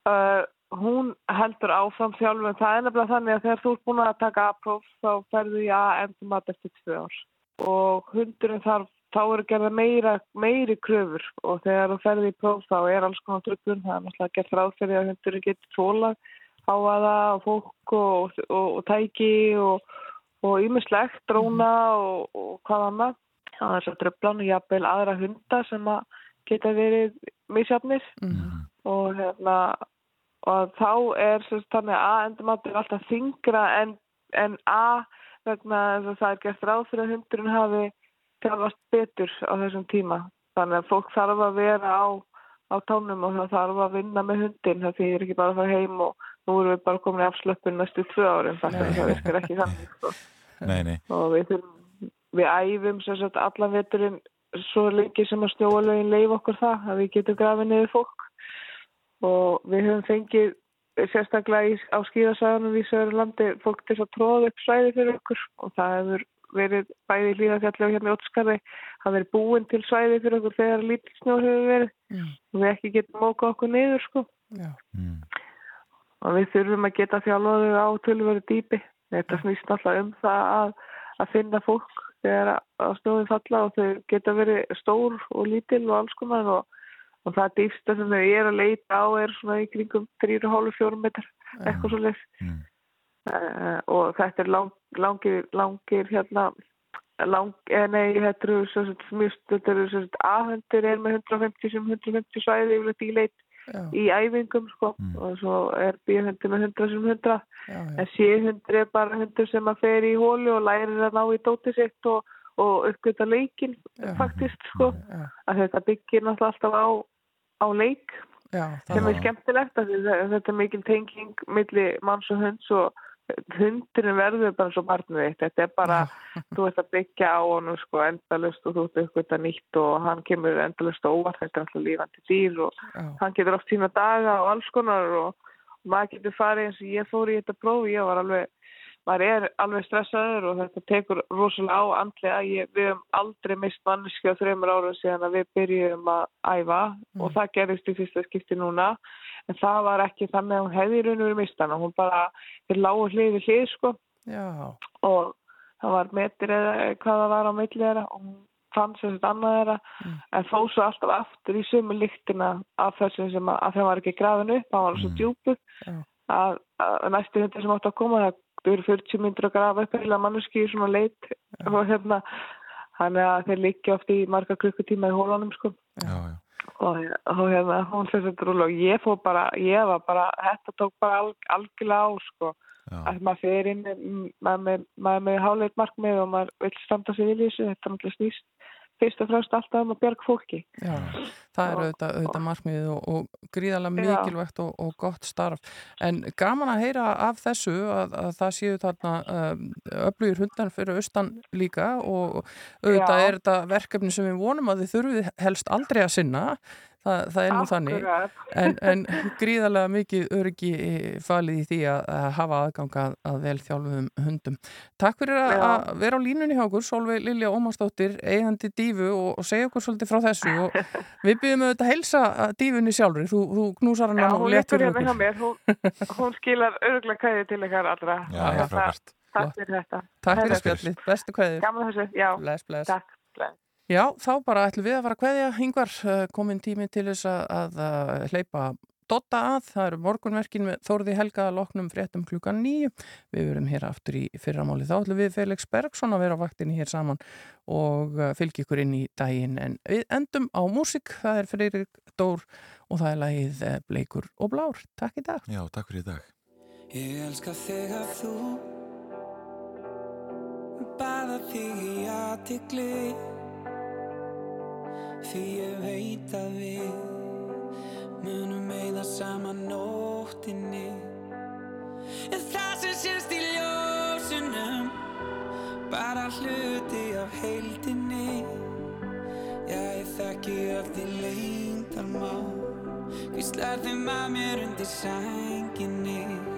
Uh, hún heldur áfram þjálfum. Það er nefnilega þannig að þegar þú ert búin að taka A-próf þá ferðu í A-endur mat eftir tvö ár. Og hundurinn þarf, þá eru gerða meira, meiri kröfur og þegar þú ferði í próf þá er alls konar tröfun. Það er náttúrulega gert ráð fyrir að hundurinn getur tólað háaða og fólk og, og, og tæki og og ýmislegt, dróna og, og hvað annað. Það er svo dröflan og jafnvel aðra hunda sem að geta verið misjafnir og hérna og þá er sagt þannig að A-endumatur alltaf þingra en, en A vegna þess að það er gert ráð fyrir að hundurinn hafi þjálfast betur á þessum tíma. Þannig að fólk þarf að vera á, á tánum og það þarf að vinna með hundin það þýðir ekki bara að fara heim og nú erum við bara komin í afslöpun næstu tvö árum þannig að það virkar ekki þannig sko. (laughs) Nei, nei. og við, þurfum, við æfum sem sagt allan veturinn svo lengi sem að snjóalögin leif okkur það að við getum grafið niður fólk og við höfum fengið sérstaklega í, á skíðasæðunum í Söðurlandi fólk til að tróða upp svæði fyrir okkur og það hefur verið bæði í hlýðafjalli og hérna í Ótskarði það verið búin til svæði fyrir okkur þegar lítill snjó hefur verið Mm. og við ekki getum móka okkur niður sko Já. Og við þurfum að geta þjálfaðu á tölveru dýpi. Þetta snýst alltaf um það að, að finna fólk þegar að snjóðin falla og þau geta verið stór og lítil og alls konar og, og það dýfsta sem þau er að leita á er svona í kringum 3,5-4 metrar eitthvað svo leys uh, og þetta er lang, langir, langir hérna lang, eh, nei, þetta eru mjög, sem aðhendur er með 150 sem 150 svæði yfirleitt í leit Já. í æfingum sko og svo er bíhundur með 100 sem 100 Já, já. en síhundur er bara hundur sem að fer í hólu og lærir að ná í dótið sitt og, og uppgöta leikin faktist sko. Að þetta byggir náttúrulega alltaf á, á leik Já, sem er skemmtilegt þetta er mikil tenging milli manns og hunds og hundurinn verður bara svo barnið þitt þetta er bara, (laughs) þú ert að byggja á honum sko endalust og þú ert uppgöta nýtt og hann kemur endalust óvart þetta er alltaf lífandi dýr og Já. hann getur oft sína daga og alls konar og, og maður getur farið eins og ég fór í þetta prófi, ég var alveg maður er alveg stressaður og þetta tekur rosalega á andlega. Ég, við höfum aldrei mist manneski á þreymur árum síðan að við byrjum að æfa og það gerist í fyrsta skipti núna. En það var ekki þannig að hún hefði í raun og verið mistana, hún bara þeir lágu hlið við hlið sko. Já. og það var metir eða hvað það var á milli þeirra og hún fann sem þetta annað þeirra. En þó svo alltaf aftur í sömu lyktina af þessum sem að, að þeim var ekki grafin upp, það var svo djúpu að, að næstu hundir sem átt að koma það eru 40 myndir að grafa upp heila manneski í svona leit og hérna þannig að þeir liggja oft í marga klukkutíma í hólunum sko. Já, já. og, og hérna hún fyrir þetta rúlega og ég fór bara, ég var bara þetta tók bara al, algjörlega á sko. Að maður fer inn með, maður með, maður með hálfleitt markmið og maður vil standa sig við þessu, þetta er náttúrulega snýst fyrst og fremst alltaf um að bjarga fólki Já, það er auðvitað, auðvitað markmiðið og, og gríðarlega mikilvægt og, og gott starf. En gaman að heyra af þessu að, að það séu þarna um, öflugir hundar fyrir austan líka og auðvitað Já. er þetta verkefni sem við vonum að þið þurfið helst aldrei að sinna. Það, það er nú þannig. En, en (laughs) gríðarlega mikið öryggi eh, falið í því að, að hafa aðgang að, að vel þjálfuðum hundum. Takk fyrir að, Já. að vera á línunni hjá okkur, Solveig Lilja Ómarsdóttir, eigandi dífu og, og segja okkur svolítið frá þessu og (laughs) við byggjum auðvitað að heilsa að dífunni sjálfur, þú, þú knúsar Já, hana nú hún létt liggur fyrir hérna hjá okkur. mér, hún, (laughs) hún skilar örgulega kæði til ykkar allra. Já, já, frábært. Takk fyrir þetta. Takk fyrir spjallið, bestu kveðið. Gaman þessu, já. Bless, bless. Takk, bless. Já, þá bara ætlum við að fara að kveðja yngvar, komin tími til þess að, að, að hleypa Dotta að, það eru morgunverkin með Þórði Helga loknum fréttum klukkan nýju við verum hér aftur í fyrramáli þá ætlum við Felix Bergson að vera á vaktinni hér saman og uh, fylgja ykkur inn í daginn. En við endum á músik það er Friðrik Dór og það er lagið eh, Bleikur og Blár. Takk í dag. Já, takk fyrir í dag. Ég elska þig að þú Baða þig í aðtikli Því ég veit að við Munum meða saman nóttinni. En það sem sést í ljósunum Bara hluti af heildinni. Já, ég þekki allt í leyndarmál. Hvíslar þeim að mér undir sænginni